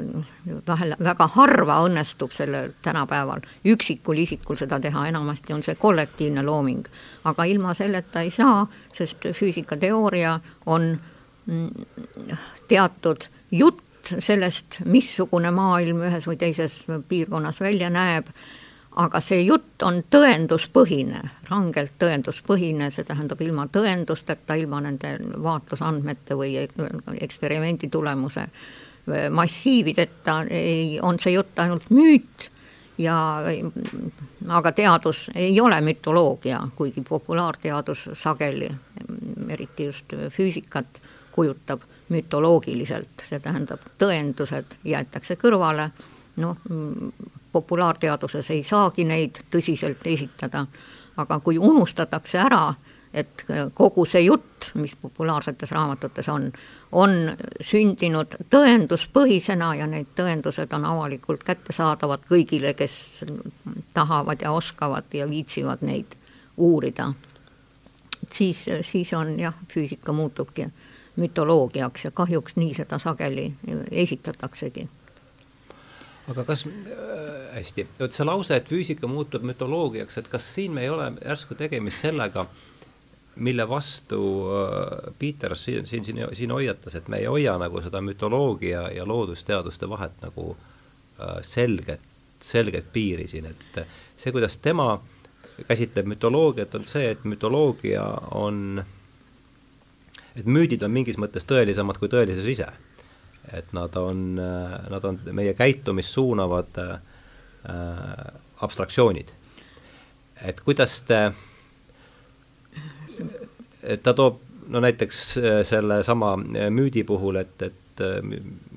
vahel väga harva õnnestub sellel tänapäeval üksikul isikul seda teha, enamasti on see kollektiivne looming. aga ilma selleta ei saa, sest füüsikateooria on mm, teatud jutt, sellest, missugune maailm ühes või teises piirkonnas välja näeb, aga see jutt on tõenduspõhine, rangelt tõenduspõhine, see tähendab ilma tõendusteta, ilma nende vaatlusandmete või eksperimendi tulemuse massiivideta ei, on see jutt ainult müüt ja aga teadus ei ole mütoloogia, kuigi populaarteadus sageli, eriti just füüsikat, kujutab mütoloogiliselt, see tähendab, tõendused jäetakse kõrvale, noh, populaarteaduses ei saagi neid tõsiselt esitada, aga kui unustatakse ära, et kogu see jutt, mis populaarsetes raamatutes on, on sündinud tõenduspõhisena ja need tõendused on avalikult kättesaadavad kõigile, kes tahavad ja oskavad ja viitsivad neid uurida. siis, siis on jah, füüsika muutubki mütoloogiaks ja kahjuks nii seda sageli esitataksegi. Aga kas äh,, hästi, vot see lause, et füüsika muutub mütoloogiaks, et kas siin me ei ole järsku tegemist sellega, mille vastu äh, Peter siin, siin, siin, siin hoiatas, et me ei hoia nagu seda mütoloogia ja loodusteaduste vahet nagu äh, selget, selget piiri siin, et see, kuidas tema käsitleb mütoloogiat, on see, et mütoloogia on, et müüdid on mingis mõttes tõelisemad kui tõelisus ise et nad on, nad on meie käitumist suunavad äh, abstraktsioonid. et kuidas te, et ta toob no näiteks äh, sellesama äh, müüdi puhul, et, et äh,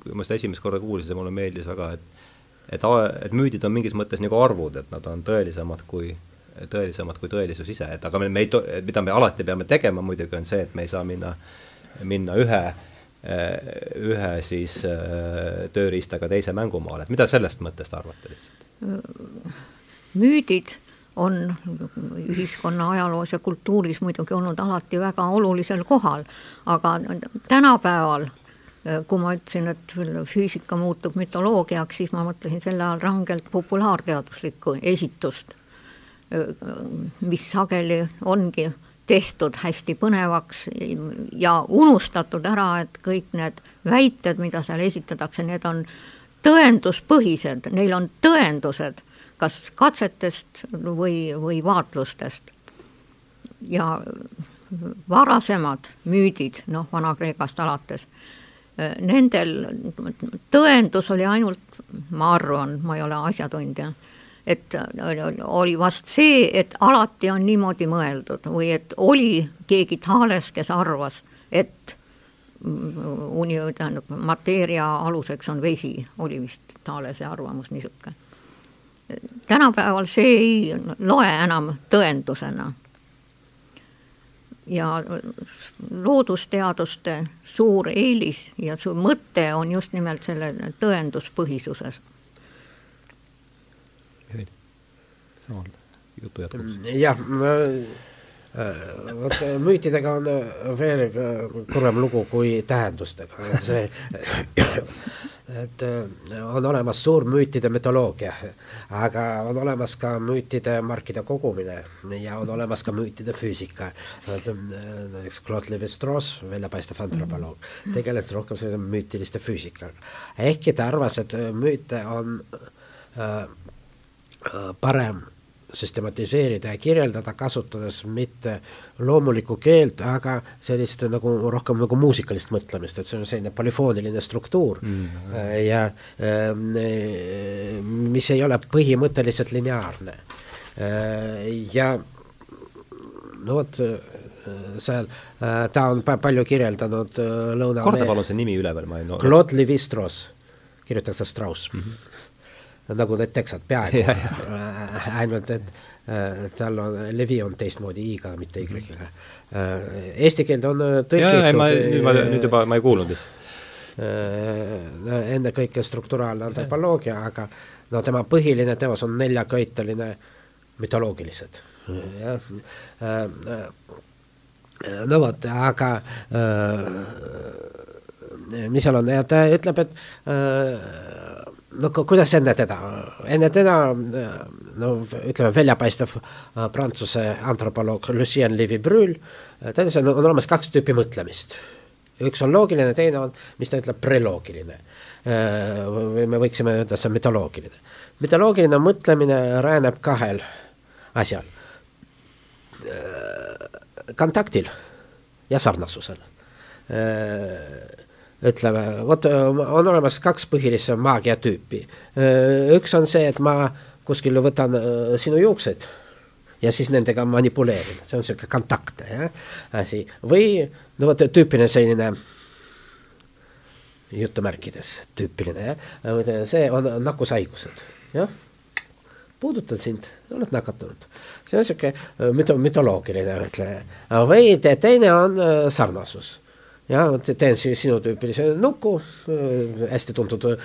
kui ma seda esimest korda kuulsin, see mulle meeldis väga, et et, et müüdid on mingis mõttes nagu arvud, et nad on tõelisemad kui, tõelisemad kui tõelisus ise, et aga me, me ei to-, mida me alati peame tegema muidugi, on see, et me ei saa minna, minna ühe ühe siis äh, tööriistaga teise mängumaale, et mida sellest mõttest arvate lihtsalt? müüdid on ühiskonna ajaloos ja kultuuris muidugi olnud alati väga olulisel kohal, aga tänapäeval kui ma ütlesin, et füüsika muutub mütoloogiaks, siis ma mõtlesin selle all rangelt populaarteaduslikku esitust, mis sageli ongi tehtud hästi põnevaks ja unustatud ära, et kõik need väited, mida seal esitatakse, need on tõenduspõhised, neil on tõendused kas katsetest või, või vaatlustest. ja varasemad müüdid, noh, Vana-Kreekast alates, nendel tõendus oli ainult, ma arvan, ma ei ole asjatundja et oli vast see, et alati on niimoodi mõeldud või et oli keegi Thales, kes arvas, et uni, tähendab, mateeria aluseks on vesi, oli vist Thalese arvamus niisugune. tänapäeval see ei loe enam tõendusena. ja loodusteaduste suur eelis ja su mõte on just nimelt selle tõenduspõhisuses samal jutu jätkuks. Mm, jah, äh, vot müütidega on äh, veel kurvem lugu kui tähendustega, see et äh, on olemas suur müütide mütoloogia, aga on olemas ka müütide markide kogumine ja on olemas ka müütide füüsika. näiteks Claude Lévi-Strauss, väljapaistev antropoloog, tegeles rohkem sellise müütiliste füüsikaga. ehkki ta arvas, et müüte on äh, parem süstematiseerida ja kirjeldada, kasutades mitte loomulikku keelt, aga sellist nagu rohkem nagu muusikalist mõtlemist, et see on selline polüfooniline struktuur mm -hmm. ja äh, mis ei ole põhimõtteliselt lineaarne. Äh, ja no vot, seal ta on palju kirjeldanud lõuna korda palun see nimi üle veel, ma ei no, Claude Lévi-Strauss, kirjutatakse Strauss mm. -hmm nagu need teksad peaaegu ainult et äh, tal on, levi on teistmoodi i-ga, mitte y-ga äh,. Eesti keelde on äh, tõlgitud nüüd ma, nüüd juba ma ei kuulnud äh,. ennekõike strukturaalne antropoloogia, aga no tema põhiline teos on neljaköiteline mütoloogilised. jah äh,, no vot, aga mis seal on ja ta ütleb, et no kuidas enne teda, enne teda no ütleme, väljapaistev äh, prantsuse antropoloog Lucien Lévi-Brühl, äh, ta ütles, et on olemas kaks tüüpi mõtlemist. üks on loogiline, teine on, mis ta ütleb, preloogiline. või me võiksime öelda, see on mütoloogiline. mütoloogiline mõtlemine rajaneb kahel asjal. kontaktil ja sarnasusel ütleme, vot on olemas kaks põhilist maagiatüüpi. üks on see, et ma kuskil võtan sinu juuksed ja siis nendega manipuleerin, see on niisugune kontaktne jah, asi. või no vot tüüpiline selline jutumärkides tüüpiline jah, see on nakkushaigused, jah. puudutan sind, oled nakatunud. see on niisugune müto-, mütoloogiline, ütleme. või teine on sarnasus ja teen siis sinu tüüpilise nuku äh,, hästi tuntud äh,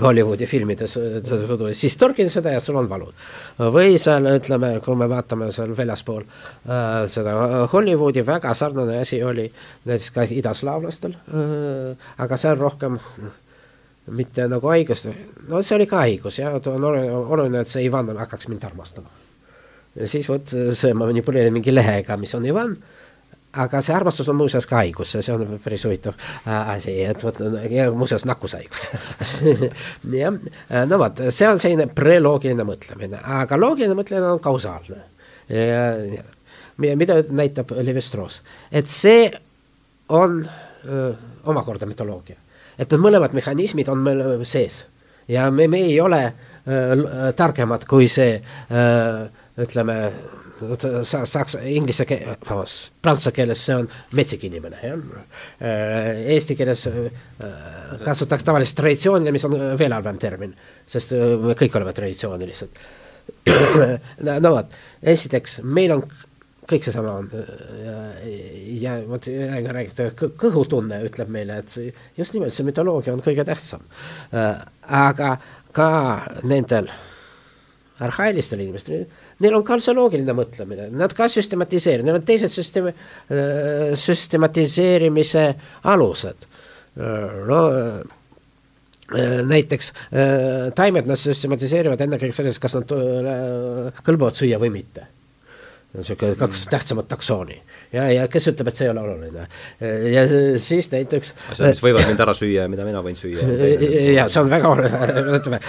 Hollywoodi filmides äh,, siis torgin seda ja sul on valud. või seal ütleme, kui me vaatame seal väljaspool äh, seda Hollywoodi, väga sarnane asi oli näiteks ka idaslaavlastel äh,, aga seal rohkem mitte nagu haigust, no see oli ka haigus ja on oluline, et see Ivan hakkaks mind armastama. ja siis vot see manipuleerin mingi lehega, mis on Ivan aga see armastus on muuseas ka haigus, see on päris huvitav äh, asi, et vot muuseas nakkushaigus jah, äh, no vot, see on selline preloogiline mõtlemine, aga loogiline mõtlemine on kausaalne. mida näitab Levi-Strauss, et see on öö, omakorda mütoloogia, et need mõlemad mehhanismid on meil sees. Ja me, me ei ole öö, targemad kui see öö, ütleme saksa, inglise keel-, vabandust, prantsuse keeles see on metsik inimene, jah. Äh, eesti keeles äh, kasutatakse tavaliselt traditsiooniline, mis on veel halvem termin, sest äh, me kõik oleme traditsioonilised. no vot, esiteks, meil on kõik seesama on ja, ja vot räägite, kõhutunne ütleb meile, et just nimelt see mütoloogia on kõige tähtsam. aga ka nendel arhailistel inimestel neil on kalsoloogiline mõtlemine, nad ka süstematiseerivad, neil on teised süsteemi, äh, süstematiseerimise alused. Äh, no äh, näiteks taimed nad süstematiseerivad ennekõike selles, kas nad kõlbavad süüa või mitte. Niisugune kaks tähtsamat taksooni ja, ja kes ütleb, et see ei ole oluline. ja siis näiteks asjad, mis võivad mind ära süüa ja mida mina võin süüa. ja see on väga oluline, ütleme,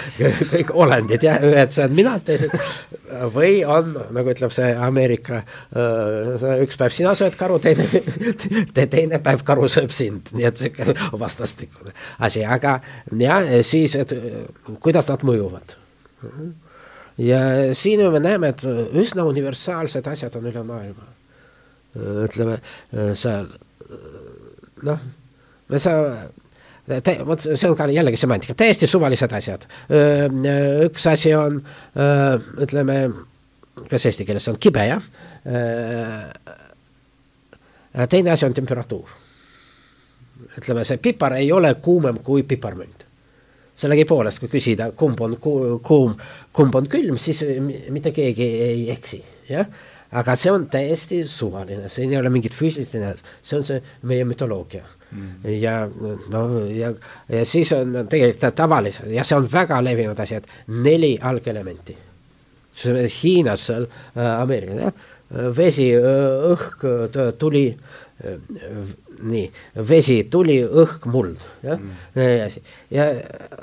kõik olendid ja ühed sööd mina, teised või on, nagu ütleb see Ameerika, üks päev sina sööd karu, teine te,, teine päev karu sööb sind, nii et niisugune vastastikune asi, aga jah, siis, et kuidas nad mõjuvad ja siin me näeme, et üsna universaalsed asjad on üle maailma. Ütleme seal noh, me saa-, vot see on ka jällegi semantika, täiesti suvalised asjad. üks asi on ütleme, kas eesti keeles on kibe, jah. teine asi on temperatuur. ütleme, see pipar ei ole kuumem kui piparmünt sellegipoolest, kui küsida, kumb on kuum, kumb on külm, siis mitte keegi ei eksi, jah. Aga see on täiesti suvaline, siin ei ole mingit füüsilist energiat, see on see meie mütoloogia mm.. ja no ja, ja siis on tegelikult tavaliselt ja see on väga levinud asi, et neli algelementi. Hiinas, seal äh, Ameerikas, jah, vesi, õhk, tuli nii, vesi, tuli, õhk, muld, jah mm., ja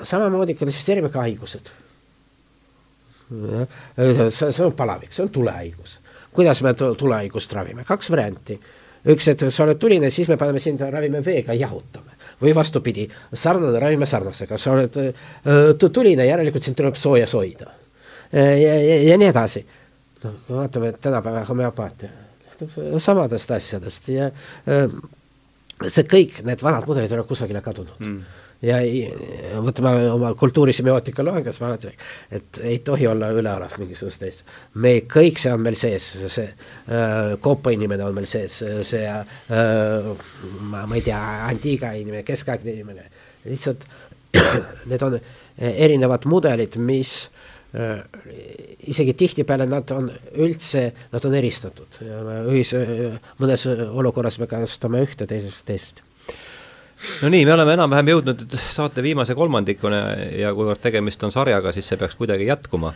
samamoodi klassifitseerime ka haigused. see, see on palavik, see on tulehaigus. Kuidas me tulehaigust ravime, kaks varianti. üks, et sa oled tuline, siis me paneme sind, ravime veega, jahutame. või vastupidi, sarnane, ravime sarnasega, sa oled äh, tuline, järelikult sind tuleb soojas hoida. ja, ja, ja nii edasi. noh, vaatame tänapäeva homeopaatia samadest asjadest ja äh, see kõik, need vanad mudelid ei ole kusagile kadunud mm. Ja vot ma oma kultuurisemiotika loengus ma alati räägin, et ei tohi olla üleolev mingisugust teist. me kõik, see on meil sees, see äh, Koopa inimene on meil sees, see äh, ma, ma ei tea, antiiga inimene, keskaegne inimene, lihtsalt need on erinevad mudelid, mis äh, isegi tihtipeale nad on üldse, nad on eristatud. Ja ühise, mõnes olukorras me kasutame ühte, teises teist no nii, me oleme enam-vähem jõudnud saate viimase kolmandikuni ja kuivõrd tegemist on sarjaga, siis see peaks kuidagi jätkuma.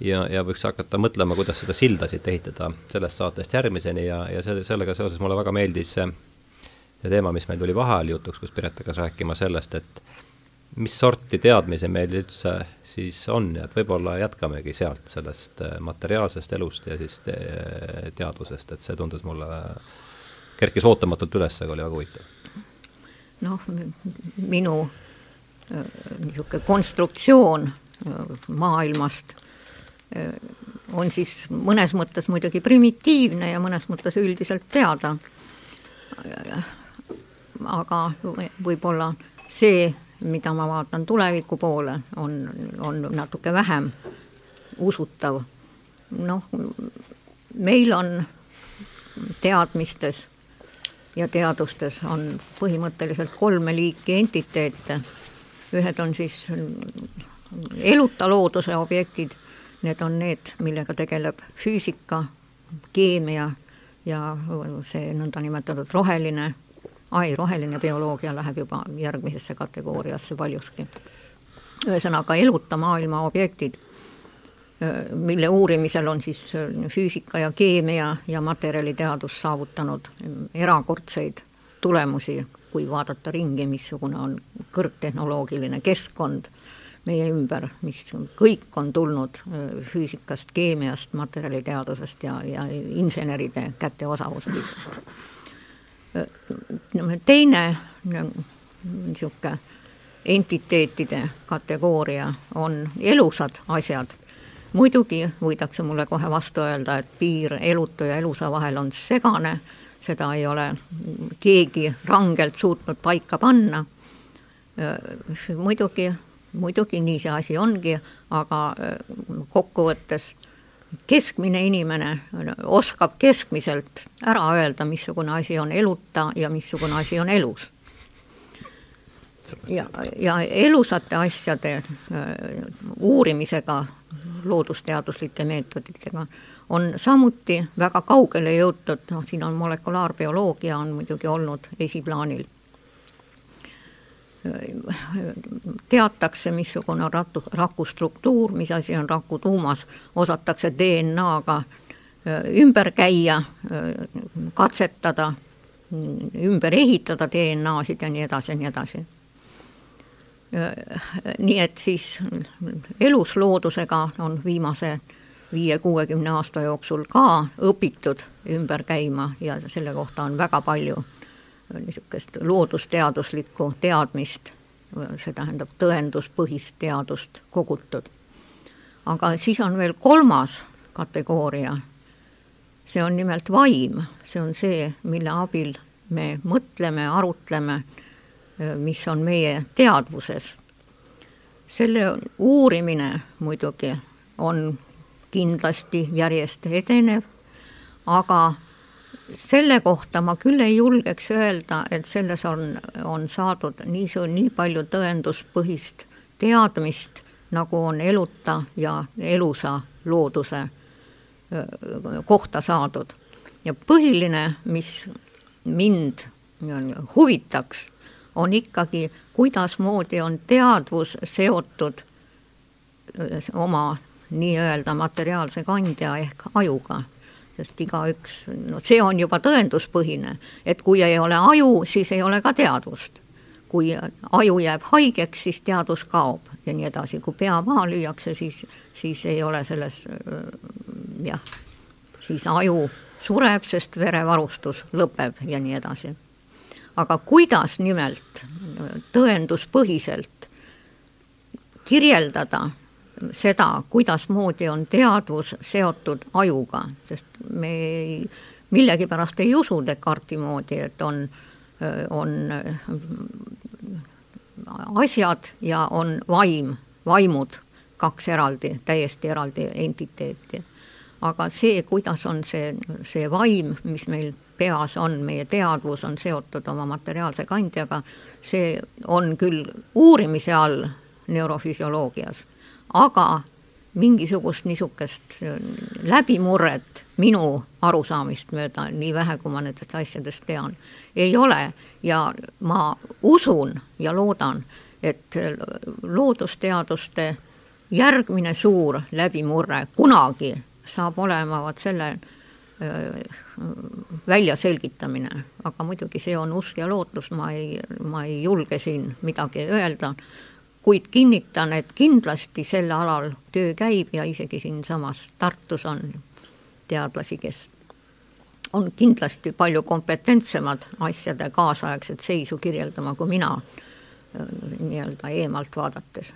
ja, ja võiks hakata mõtlema, kuidas seda silda siit ehitada sellest saatest järgmiseni ja, ja selle, sellega seoses mulle väga meeldis see see teema, mis meil tuli vaheajal jutuks, kus Piret hakkas rääkima sellest, et mis sorti teadmisi meil üldse siis on ja et võib-olla jätkamegi sealt, sellest äh, materiaalsest elust ja siis te teadvusest, et see tundus mulle, kerkis ootamatult üles, aga oli väga huvitav. Noh, minu äh, niisugune konstruktsioon äh, maailmast on siis mõnes mõttes muidugi primitiivne ja mõnes mõttes üldiselt teada. aga võib-olla see mida ma vaatan tuleviku poole, on, on natuke vähem usutav. noh, meil on teadmistes ja teadustes on põhimõtteliselt kolme liiki entiteete. ühed on siis eluta looduse objektid, need on need, millega tegeleb füüsika, keemia ja see nõndanimetatud roheline ai, roheline bioloogia läheb juba järgmisesse kategooriasse paljuski. ühesõnaga eluta maailma objektid, mille uurimisel on siis füüsika ja keemia ja materjaliteadus saavutanud erakordseid tulemusi, kui vaadata ringi, missugune on kõrgtehnoloogiline keskkond meie ümber, mis kõik on tulnud füüsikast, keemiast, materjaliteadusest ja, ja inseneride käteosavusest teine niisugune entiteetide kategooria on elusad asjad. Muidugi võidakse mulle kohe vastu öelda, et piir elutu ja elusa vahel on segane, seda ei ole keegi rangelt suutnud paika panna. muidugi, muidugi nii see asi ongi, aga kokkuvõttes keskmine inimene oskab keskmiselt ära öelda, missugune asi on eluta ja missugune asi on elus. ja, ja elusate asjade äh, uurimisega, loodusteaduslike meetoditega, on samuti väga kaugele jõutud, noh, siin on molekulaarbioloogia on muidugi olnud esiplaanil teatakse, missugune on ratu, raku struktuur, mis asi on raku tuumas, osatakse DNA-ga ümber käia, katsetada, ümber ehitada DNA-sid ja nii edasi ja nii edasi. Nii et siis elusloodusega on viimase viie-kuuekümne aasta jooksul ka õpitud ümber käima ja selle kohta on väga palju niisugust loodusteaduslikku teadmist, see tähendab tõenduspõhist teadust kogutud. aga siis on veel kolmas kategooria, see on nimelt vaim, see on see, mille abil me mõtleme, arutleme, mis on meie teadvuses. selle uurimine muidugi on kindlasti järjest edenev, aga selle kohta ma küll ei julgeks öelda, et selles on, on saadud nii, nii palju tõenduspõhist teadmist, nagu on eluta ja elusa looduse kohta saadud. ja põhiline, mis mind huvitaks, on ikkagi, kuidasmoodi on teadvus seotud oma nii-öelda materiaalse kandja ehk ajuga sest igaüks, no see on juba tõenduspõhine, et kui ei ole aju, siis ei ole ka teadvust. kui aju jääb haigeks, siis teadvus kaob ja nii edasi, kui pea maha lüüakse, siis, siis ei ole selles jah, siis aju sureb, sest verevarustus lõpeb ja nii edasi. Aga kuidas nimelt tõenduspõhiselt kirjeldada seda, kuidasmoodi on teadvus seotud ajuga, sest me ei, millegipärast ei usu Descartesi moodi, et on, on asjad ja on vaim, vaimud, kaks eraldi, täiesti eraldi entiteeti. aga see, kuidas on see, see vaim, mis meil peas on, meie teadvus on seotud oma materiaalse kandjaga, see on küll uurimise all neurofüsioloogias aga mingisugust niisugust äh, läbimurret minu arusaamist mööda, nii vähe, kui ma nendest asjadest tean, ei ole. Ja ma usun ja loodan, et äh, loodusteaduste järgmine suur läbimurre kunagi saab olema vot selle väljaselgitamine, aga muidugi see on usk ja lootus, ma ei, ma ei julge siin midagi öelda, kuid kinnitan, et kindlasti sel alal töö käib ja isegi siinsamas Tartus on teadlasi, kes on kindlasti palju kompetentsemad asjade kaasaegset seisu kirjeldama kui mina nii-öelda eemalt vaadates.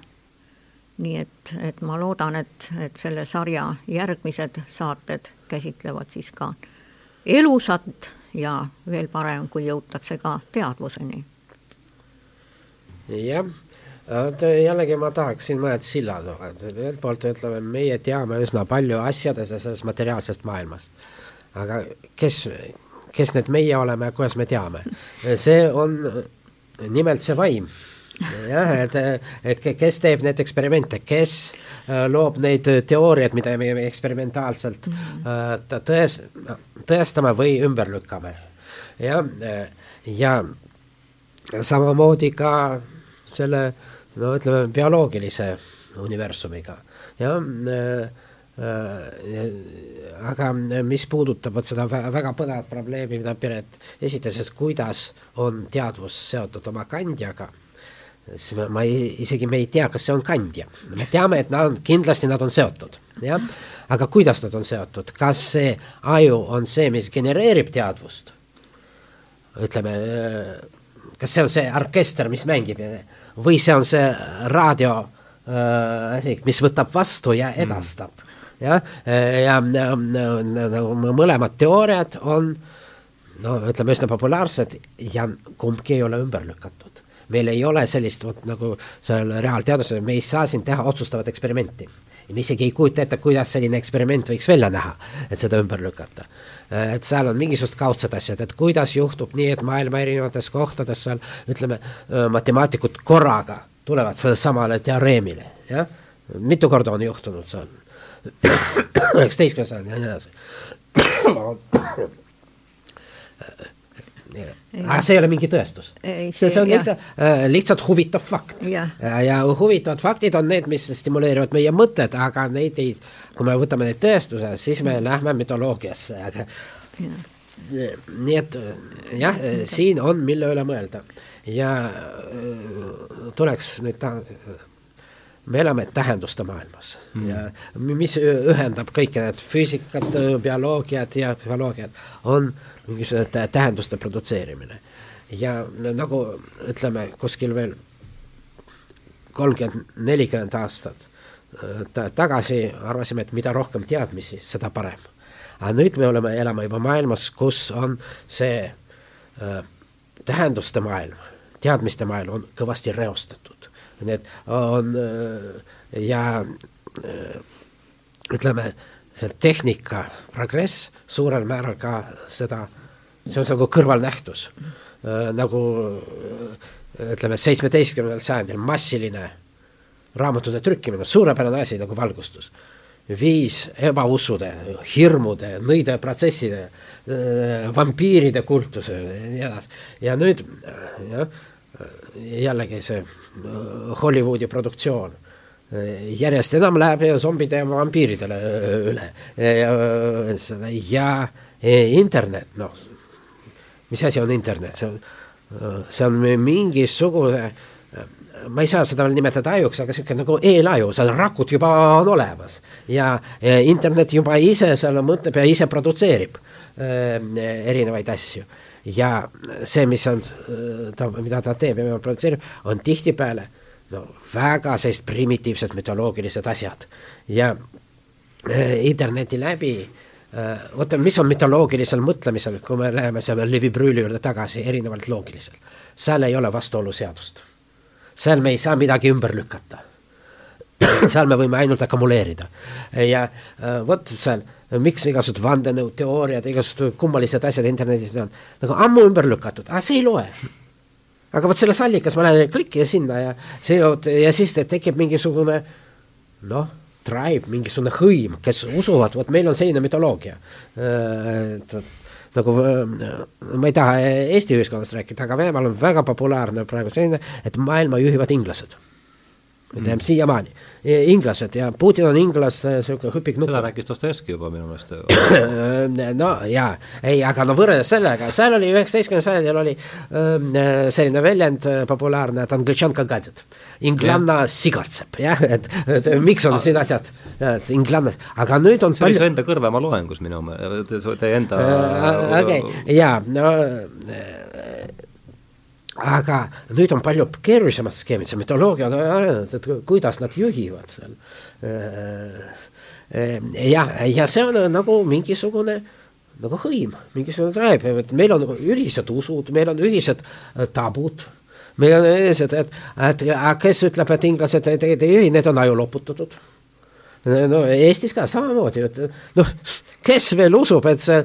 nii et, et ma loodan, et, et selle sarja järgmised saated käsitlevad siis ka elusat ja veel parem, kui jõutakse ka teadvuseni. jah, jällegi ma tahaksin mõned sillad olla, ühelt poolt ütleme, meie teame üsna palju asjadest ja sellest materiaalsest maailmast. aga kes, kes need meie oleme ja kuidas me teame? see on nimelt see vaim jah, et, et kes teeb neid eksperimente, kes äh, loob neid teooriaid, mida me eksperimentaalselt äh, tões-, tõestame või ümber lükkame. jah, ja samamoodi ka selle no ütleme, bioloogilise universumiga, jah äh, aga mis puudutab vot seda väga põnevat probleemi, mida Piret esitas, et kuidas on teadvus seotud oma kandjaga siis ma, ma ei, isegi me ei tea, kas see on kandja. me teame, et nad on, kindlasti nad on seotud, jah. aga kuidas nad on seotud, kas see aju on see, mis genereerib teadvust? ütleme, kas see on see orkester, mis mängib või see on see raadio asi äh,, mis võtab vastu ja edastab mm. jah, ja, ja, ja nagu mõlemad teooriad on no ütleme üsna populaarsed ja kumbki ei ole ümber lükatud meil ei ole sellist vot nagu seal reaalteaduses, me ei saa siin teha otsustavat eksperimenti. ja me isegi ei kujuta ette, kuidas selline eksperiment võiks välja näha, et seda ümber lükata. et seal on mingisugused kaudsed asjad, et kuidas juhtub nii, et maailma erinevates kohtades seal ütleme, matemaatikud korraga tulevad samale teoreemile, jah. mitu korda on juhtunud see on? üheksateistkümnes sajand ja nii edasi aga see ei ole mingi tõestus. see, see on lihtsalt, äh, lihtsalt huvitav fakt. ja, ja huvitavad faktid on need, mis stimuleerivad meie mõtted, aga neid ei, kui me võtame neid tõestuse, siis me lähme mütoloogiasse, aga ja. nii et jah, siin on, mille üle mõelda ja äh, tuleks nüüd ta me elame tähenduste maailmas mm. ja mis ühendab kõike need füüsikat, bioloogiat ja psühholoogiat, on mingisugune tähenduste produtseerimine. ja nagu ütleme, kuskil veel kolmkümmend, nelikümmend aastat äh, tagasi arvasime, et mida rohkem teadmisi, seda parem. aga nüüd me oleme, elame juba maailmas, kus on see äh, tähenduste maailm, teadmiste maailm on kõvasti reostatud need on ja ütleme, see tehnika progress suurel määral ka seda, see on nagu kõrvalnähtus nagu ütleme, seitsmeteistkümnendal sajandil massiline raamatute trükkimine, suurepärane asi nagu valgustus. viis ebausude, hirmude, nõideprotsesside, vampiiride kultuse ja nii edasi. ja nüüd jah, jällegi see Hollywoodi produktsioon järjest enam läheb zombide ja vampiiridele üle. Ja, ja internet, noh, mis asi on internet, see on, see on mingisugune, ma ei saa seda veel nimetada ajuks, aga niisugune nagu eelaju, seal rakud juba on olemas. Ja, ja internet juba ise seal mõtleb ja ise produtseerib äh, erinevaid asju. Ja see, mis on ta, mida ta teeb ja produtseerib, on tihtipeale no väga sellised primitiivsed mütoloogilised asjad ja äh, interneti läbi äh, vaata, mis on mütoloogilisel mõtlemisel, kui me läheme selle Levi Brüli juurde tagasi, erinevalt loogilisel. seal ei ole vastuoluseadust. seal me ei saa midagi ümber lükata. seal me võime ainult akumuleerida ja äh, vot seal miks igasugused vandenõuteooriad, igasugused kummalised asjad internetis on nagu ammu ümber lükatud, aga see ei loe. Aga vot selles allikas ma lähen klikkida sinna ja see ja siis tekib mingisugune noh, tribe, mingisugune hõim, kes usuvad, vot meil on selline mütoloogia. et nagu ma ei taha Eesti ühiskonnast rääkida, aga Venemaal on väga populaarne praegu selline, et maailma juhivad inglased tähendab siiamaani, inglased ja Putin on inglaste niisugune hõpiknukk. seda rääkis Dostojevski juba minu meelest no jaa, ei, aga no võrreldes sellega, seal oli üheksateistkümnendal sajandil oli öö, selline väljend populaarne, et anglitšanka gadget. inglanna yeah. sigatseb, jah, et, et miks on siin asjad, et inglanna, aga nüüd on see palju... oli su enda Kõrvemaa loengus minu meelest, teie enda okei okay., jaa, no aga nüüd on palju keerulisemad skeemid, see mütoloogia on arenenud, et kuidas nad juhivad seal. ja, ja see on nagu mingisugune nagu hõim, mingisugune tribe, et meil on ühised usud, meil on ühised tabud, meil on ühised, et, et kes ütleb, et inglased tegelikult ei juhi, need on ajuloputatud no Eestis ka samamoodi, et noh, kes veel usub, et see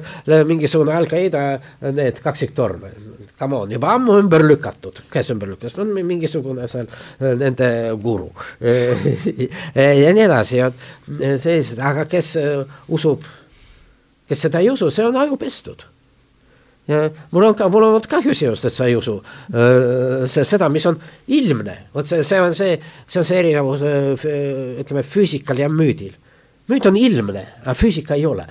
mingisugune Al-Qaeda need kaksiktorme, come on, juba ammu ümber lükatud, kes ümber lükkas, on mingisugune seal nende guru ja nii edasi, sellised, aga kes usub, kes seda ei usu, see on ajupestud ja mul on ka, mul on kahju sinust, et sa ei usu see, seda, mis on ilmne, vot see, see on see, see on see erinevus, ütleme, füüsikal ja müüdil. müüt on ilmne, aga füüsika ei ole.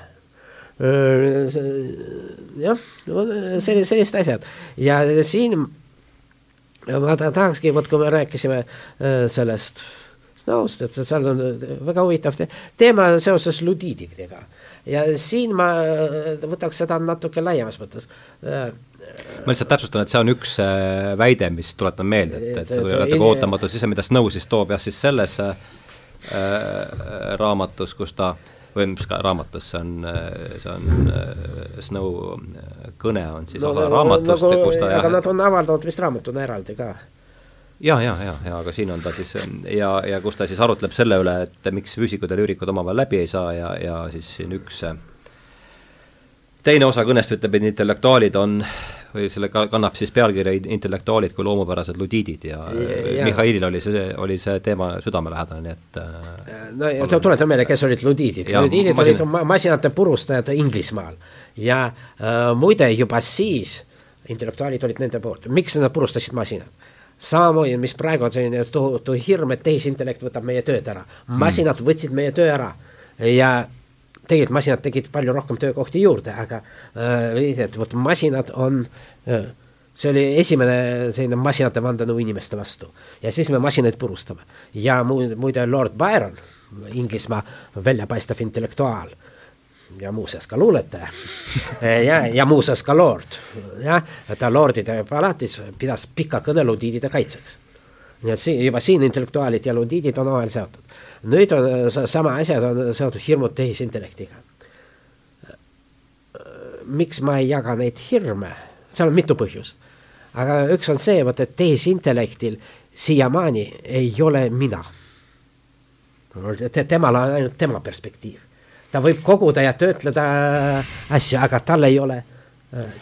Jah, sellised, sellised asjad. Ja siin ma tahakski, vot kui me rääkisime sellest Snowst, et seal on väga huvitav teema seoses ludiididega. Ja siin ma võtaks seda natuke laiemas mõttes ma lihtsalt täpsustan, et see on üks äh, väide, mis tuletan meelde, et, et see tuli nagu ootamatu sisse, mida Snow siis toob jah, siis selles äh, äh, raamatus, kus ta või mis ka raamatus, see on, äh, see on äh, Snow kõne on siis no, osa raamatust nagu,, kus ta jah, aga nad on avaldanud vist raamatuna eraldi ka. Ja, ja, ja, ja aga siin on ta siis ja, ja kus ta siis arutleb selle üle, et miks füüsikud ja lüürikud omavahel läbi ei saa ja, ja siis siin üks teine osa kõnest ütleb, et intellektuaalid on, või selle kannab siis pealkirja intellektuaalid kui loomupärased ludiidid ja, ja Mihhailil oli see, oli see teema südamelähedane, nii et no ja tuletan meelde, kes olid ludiidid, ludiidid masin... olid masinate purustajad Inglismaal ja äh, muide juba siis intellektuaalid olid nende poolt, miks nad purustasid masinad? samamoodi, mis praegu on selline tohutu hirm, et tehisintellekt võtab meie tööd ära. masinad mm. võtsid meie töö ära ja tegelikult masinad tegid palju rohkem töökohti juurde, aga äh, et vot masinad on äh,, see oli esimene selline masinate vandenõu inimeste vastu ja siis me masinaid purustame ja muide Lord Byron, Inglismaa väljapaistev intellektuaal ja muuseas ka luuletaja ja, ja muuseas ka lord, jah, ta lordide palatis pidas pika kõne ludiidide kaitseks. nii et siin, juba siin intellektuaalid ja ludiidid on omavahel seotud. Nüüd on sama asjad on seotud hirmud tehisintellektiga. miks ma ei jaga neid hirme, seal on mitu põhjust. aga üks on see, vot et tehisintellektil siiamaani ei ole mina. temal on ainult tema perspektiiv ta võib koguda ja töötleda asju, aga tal ei ole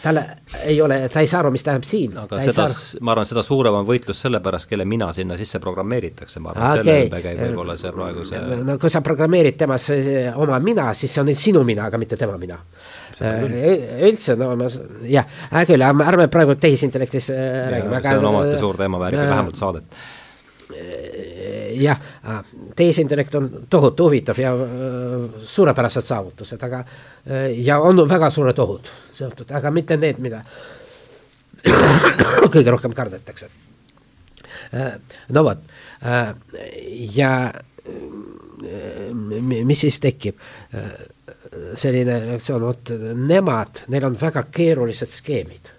tal ei ole, ta ei saa aru, mis tähendab siin. aga ta seda, ma arvan, seda suurem on võitlus selle pärast, kelle mina sinna sisse programmeeritakse, ma arvan okay., selle ümber käib võib-olla see praegu see no kui sa programmeerid temasse oma mina, siis see on sinu mina, aga mitte tema mina. üldse, no ma, jah, hea küll, ärme praegu tehisintellektist räägime. see on omaette suur teema, väärib vähemalt saadet jah, tehisintellekt on tohutu huvitav ja suurepärased saavutused, aga ja on väga suured ohud seotud, aga mitte need, mida kõige rohkem kardetakse. no vot, ja mis siis tekib? selline reaktsioon, vot nemad, neil on väga keerulised skeemid.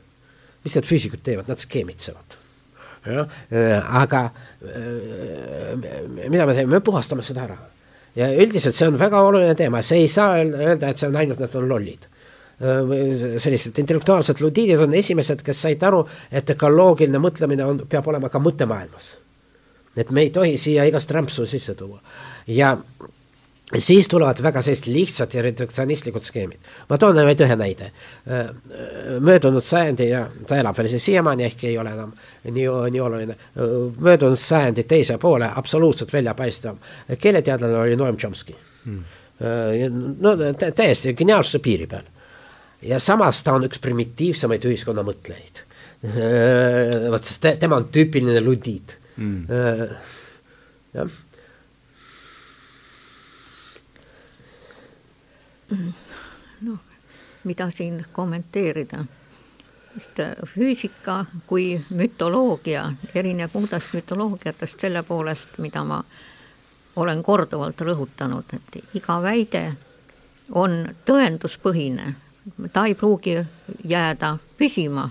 mis need füüsikud teevad, nad skeemitsevad jah, aga mida me teeme, me puhastame seda ära. ja üldiselt see on väga oluline teema, see ei saa öelda, et see on ainult, nad on lollid. Sellised intellektuaalsed ludiidid on esimesed, kes said aru, et ökoloogiline mõtlemine on, peab olema ka mõttemaailmas. et me ei tohi siia igast rämpsu sisse tuua. Ja siis tulevad väga sellised lihtsad ja reduktsionistlikud skeemid. ma toon vaid ühe näide. Äh, möödunud sajandi ja ta elab veel siiamaani, ehkki ei ole enam nii, nii oluline. möödunud sajandi teise poole absoluutselt väljapaistev keeleteadlane oli Noam Chomsky hmm.. Äh, no täiesti geniaalsuse piiri peal. ja samas ta on üks primitiivsemaid ühiskonna mõtlejaid. Äh, vot, sest tema on tüüpiline ludiit hmm jah. Noh, mida siin kommenteerida? Sest äh, füüsika kui mütoloogia erineb muudest mütoloogiatest selle poolest, mida ma olen korduvalt rõhutanud, et iga väide on tõenduspõhine, ta ei pruugi jääda püsima,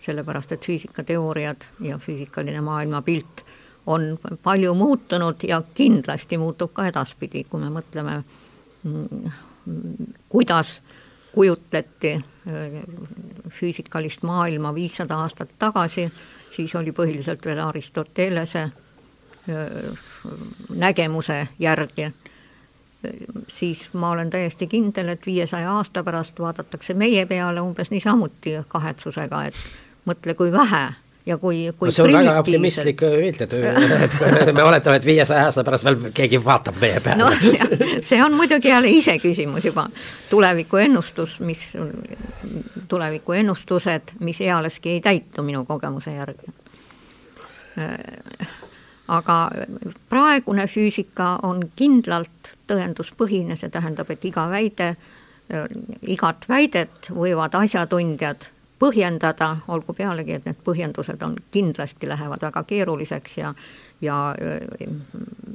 sellepärast et füüsikateooriad ja füüsikaline maailmapilt on palju muutunud ja kindlasti muutub ka edaspidi, kui me mõtleme, mm, kuidas kujutleti äh, füüsikalist maailma viissada aastat tagasi, siis oli põhiliselt veel Aristotelese äh, nägemuse järgi, siis ma olen täiesti kindel, et viiesaja aasta pärast vaadatakse meie peale umbes niisamuti kahetsusega, et mõtle, kui vähe ja kui, kui no see on väga optimistlik et, et me oletame, et viiesaja aasta pärast veel keegi vaatab meie peale no,. see on muidugi jälle iseküsimus juba, tulevikuennustus, mis, tulevikuennustused, mis ealeski ei täitu minu kogemuse järgi. aga praegune füüsika on kindlalt tõenduspõhine, see tähendab, et iga väide, igat väidet võivad asjatundjad põhjendada, olgu pealegi, et need põhjendused on, kindlasti lähevad väga keeruliseks ja ja äh,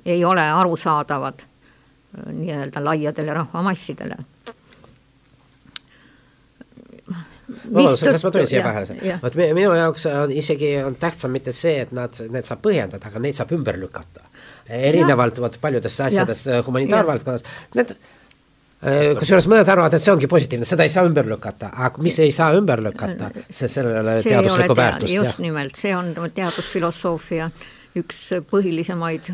ei ole arusaadavad äh, nii-öelda laiadele rahvamassidele. vabandust, kas ma tohin siia vahele? vot minu jaoks on isegi on tähtsam mitte see, et nad, need saab põhjendada, aga neid saab ümber lükata. erinevalt vot paljudest asjadest humanitaarvaldkonnas, need Äh, kusjuures mõned arvavad, et see ongi positiivne, seda ei saa ümber lükata, aga mis ei saa ümber lükata, see sellele see teaduslikku väärtust. just jah. nimelt, see on teadusfilosoofia üks põhilisemaid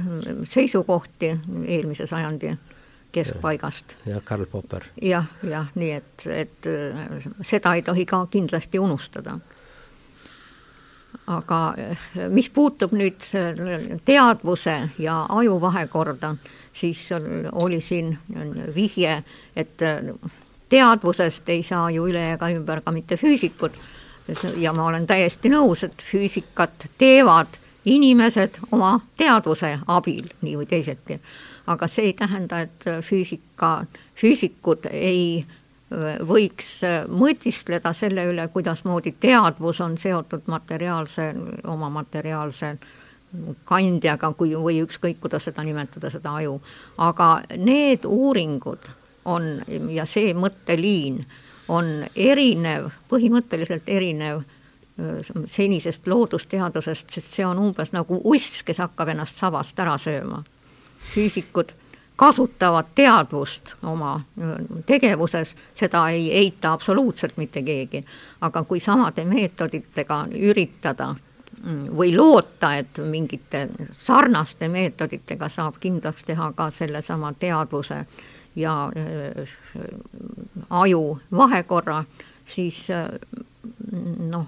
seisukohti eelmise sajandi keskpaigast. jah, Karl Popper. jah, jah, nii et, et äh, seda ei tohi ka kindlasti unustada. aga äh, mis puutub nüüd teadvuse ja aju vahekorda siis oli siin vihje, et teadvusest ei saa ju üle ega ümber ka mitte füüsikud. ja ma olen täiesti nõus, et füüsikat teevad inimesed oma teadvuse abil, nii või teisiti. aga see ei tähenda, et füüsika, füüsikud ei võiks mõtiskleda selle üle, kuidasmoodi teadvus on seotud materiaalse, oma materiaalse äh, kandjaga, kui, või ükskõik, kuidas seda nimetada, seda aju. aga need uuringud on ja see mõtteliin on erinev, põhimõtteliselt erinev senisest loodusteadusest, sest see on umbes nagu uss, kes hakkab ennast savast ära sööma. füüsikud kasutavad teadvust oma tegevuses, seda ei eita absoluutselt mitte keegi. aga kui samade meetoditega üritada või loota, et mingite sarnaste meetoditega saab kindlaks teha ka sellesama teadvuse ja äh, aju vahekorra, siis äh, noh,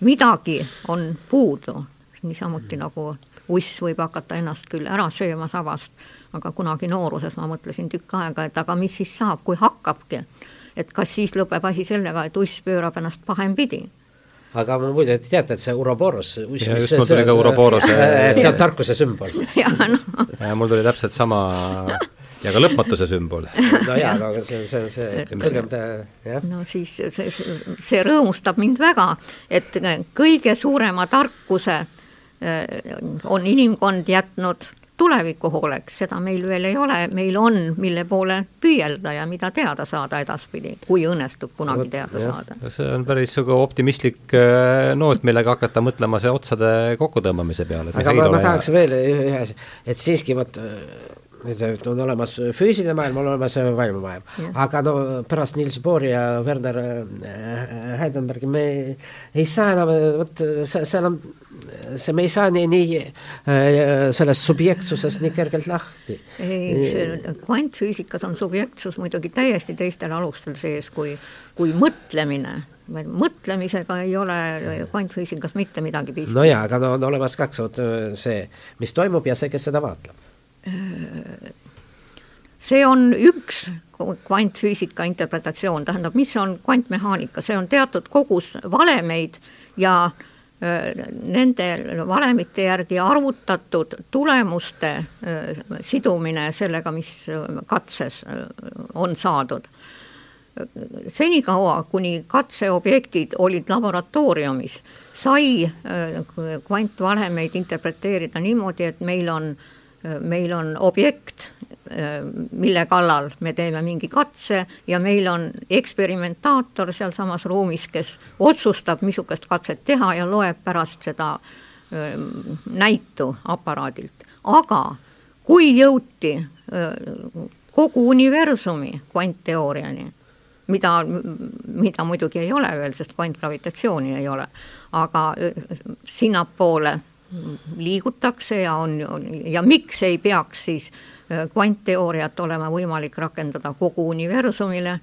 midagi on puudu, niisamuti nagu uss võib hakata ennast küll ära sööma sabast, aga kunagi nooruses ma mõtlesin tükk aega, et aga mis siis saab, kui hakkabki. et kas siis lõpeb asi sellega, et uss pöörab ennast pahempidi aga muide, te teate, et see Uroboros. ja just mul tuli ka Uroborose. et see on tarkuse sümbol. No. ja mul tuli täpselt sama ja ka lõpmatuse sümbol. no jaa, aga see, see, see kõrgem jah. no siis see, see rõõmustab mind väga, et kõige suurema tarkuse on inimkond jätnud tuleviku hooleks, seda meil veel ei ole, meil on, mille poole püüelda ja mida teada saada edaspidi, kui õnnestub kunagi teada ja. saada. see on päris sihuke optimistlik äh, noot, millega hakata mõtlema see otsade kokkutõmbamise peale. aga ma, ma tahaks veel ühe asja, et siiski vot nüüd on olemas füüsiline maailm, on olemas vaimumaailm, aga no pärast Niels Bohri ja Werner äh, Heidenbergi me ei saa enam, vot seal on see, me ei saa nii, nii äh, sellest subjektsusest nii kergelt lahti. ei, kvantfüüsikas on subjektsus muidugi täiesti teistel alustel sees kui, kui mõtlemine mõtlemisega ei ole kvantfüüsikas mitte midagi pistmist. no jaa, aga no on olemas kaks, see, mis toimub ja see, kes seda vaatleb. See on üks kvantfüüsika interpretatsioon, tähendab, mis on kvantmehaanika, see on teatud kogus valemeid ja äh, nende valemite järgi arvutatud tulemuste sidumine sellega, mis katses on saadud. senikaua, kuni katseobjektid olid laboratooriumis, sai kvantvalemeid interpreteerida niimoodi, et meil on, meil on objekt, mille kallal me teeme mingi katse ja meil on eksperimentaator sealsamas ruumis, kes otsustab, missugust katset teha ja loeb pärast seda näitu aparaadilt. aga kui jõuti kogu universumi kvantteooriani, mida, mida muidugi ei ole veel, sest kvantgravitatsiooni ei ole, aga sinnapoole liigutakse ja on, ja miks ei peaks siis kvantteooriat olema võimalik rakendada kogu universumile,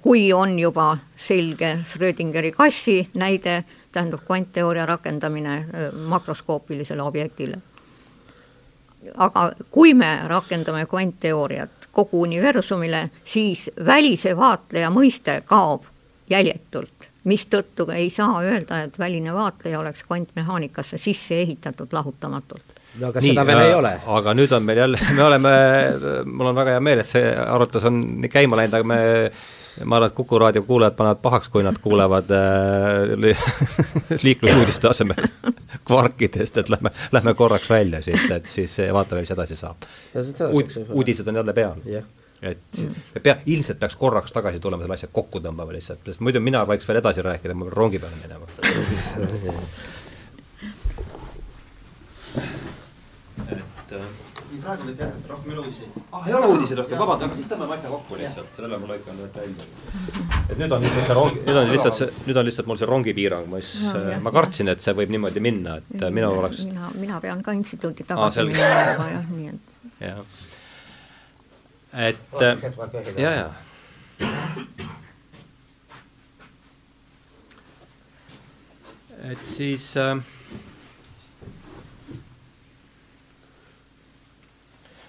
kui on juba selge Schrödingeri kassi näide, tähendab kvantteooria rakendamine makroskoopilisele objektile. aga kui me rakendame kvantteooriat kogu universumile, siis välise vaatleja mõiste kaob jäljetult, mistõttu ei saa öelda, et väline vaatleja oleks kvantmehaanikasse sisse ehitatud lahutamatult no aga nii, seda veel äh, ei ole. aga nüüd on meil jälle, me oleme, mul on väga hea meel, et see arutlus on nii käima läinud, aga me ma arvan, et Kuku raadio kuulajad panevad pahaks, kui nad kuulevad äh, liiklusuudiste asemel kvarkidest, et lähme, lähme korraks välja siit, et siis vaatame, mis edasi saab. Uud, uudised on jälle peal yeah et me pea, ilmselt peaks korraks tagasi tulema selle asja kokku tõmbama lihtsalt, sest muidu mina võiks veel edasi rääkida, ma pean rongi peale minema nii, praegu võib jah, rohkem ei ole uudiseid. ah, ei ole uudiseid rohkem, vabandust, aga siis tõmbame asja kokku lihtsalt, selle ma lõikan nüüd välja. et nüüd on lihtsalt see rongi, nüüd on lihtsalt see, nüüd on lihtsalt mul see rongipiirang, ma siis no,, ma kartsin, et see võib niimoodi minna, et minu oleks mina, mina pean ka instituudi tagasi ah, minema, jah, nii et. jah. Et, ja, ja. et siis äh,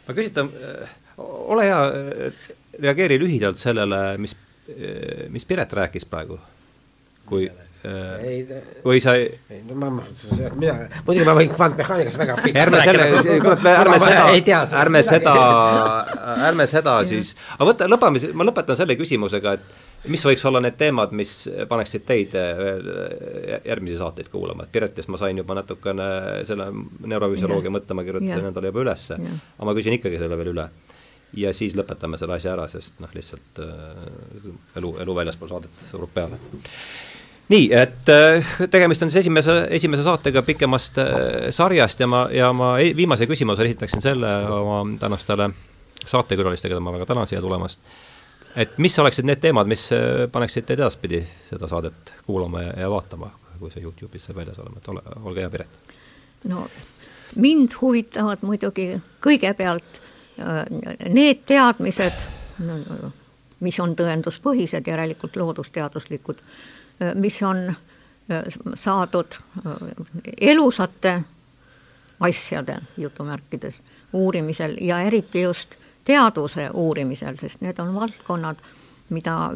ma küsitan, äh, ole hea, äh, reageeri lühidalt sellele, mis, äh, mis Piret rääkis praegu, kui ei, või sa ei, no ma, mina, muidugi ma võin kvantmehaanikas väga pikalt ärme selle, kurat, ärme seda, ärme seda, ärme seda siis, aga võta, lõpame, ma lõpetan selle küsimusega, et mis võiks olla need teemad, mis paneksid teid äh, järgmisi saateid kuulama, et Piretist ma sain juba natukene selle neurofüsioloogia mõtte, ma kirjutasin endale juba ülesse, aga ma küsin ikkagi selle veel üle. ja siis lõpetame selle asja ära, sest noh, lihtsalt äh, elu, elu väljaspool saadet surub peale. Nii, et äh, tegemist on siis esimese, esimese saatega pikemast äh, sarjast ja ma, ja ma viimase küsimuse esitaksin selle oma tänastele saatekülalistele, keda ma väga tänan siia tulemast et mis oleksid need teemad, mis äh, paneksid teid edaspidi seda saadet kuulama ja, ja vaatama, kui see Youtube'is saab väljas olema, et ole, olge hea, Piret. no mind huvitavad muidugi kõigepealt need teadmised, mis on tõenduspõhised, järelikult loodusteaduslikud, mis on saadud elusate asjade jutumärkides uurimisel ja eriti just teaduse uurimisel, sest need on valdkonnad, mida,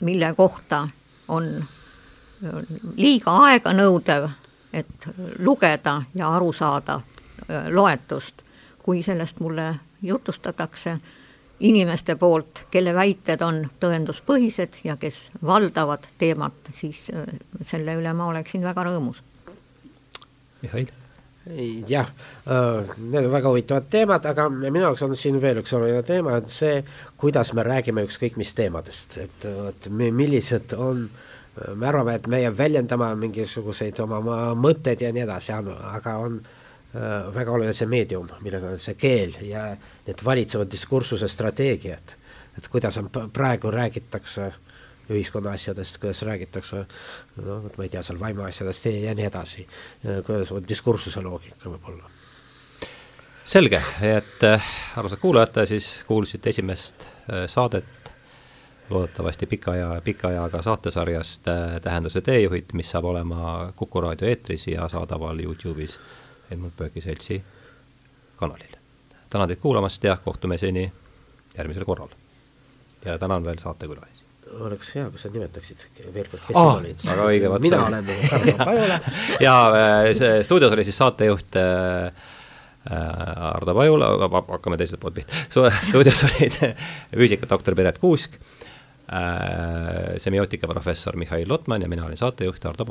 mille kohta on liiga aeganõudev, et lugeda ja aru saada loetust, kui sellest mulle jutustatakse inimeste poolt, kelle väited on tõenduspõhised ja kes valdavad teemat, siis selle üle ma oleksin väga rõõmus. Mihhail jah, äh, need on väga huvitavad teemad, aga minu jaoks on siin veel üks oluline teema, et see, kuidas me räägime ükskõik mis teemadest, et vot millised on, me arvame, et meie väljendame mingisuguseid oma mõtteid ja nii edasi, aga on äh, väga oluline see meedium, millega on see keel ja need valitsevad diskursuse strateegiad, et kuidas on praegu räägitakse äh, ühiskonna asjadest, kuidas räägitakse, noh, ma ei tea, seal vaimuasjadest ja, ja nii edasi, kuidas diskursuse loogika võib olla. selge, et äh, armsad kuulajad, siis kuulsite esimest äh, saadet. Loodetavasti pika aja, pika ajaga saatesarjast äh, Tähenduse teejuhid, mis saab olema Kuku raadio eetris ja saadaval Youtube'is Helmut Pööki seltsi kanalil. tänan teid kuulamast ja kohtumiseni järgmisel korral. ja tänan veel saatekülalisi oleks hea, kui sa nimetaksid veel kord, kes siin olid. väga õige, vaat mina olen Tarmo Pajula ja äh, see stuudios oli siis saatejuht äh, äh, Ardo Pajula, hakkame teiselt poolt pihta, stuudios olid füüsikadoktor Piret Kuusk äh,, semiootika professor Mihhail Lotman ja mina olin saatejuht Ardo Pajula.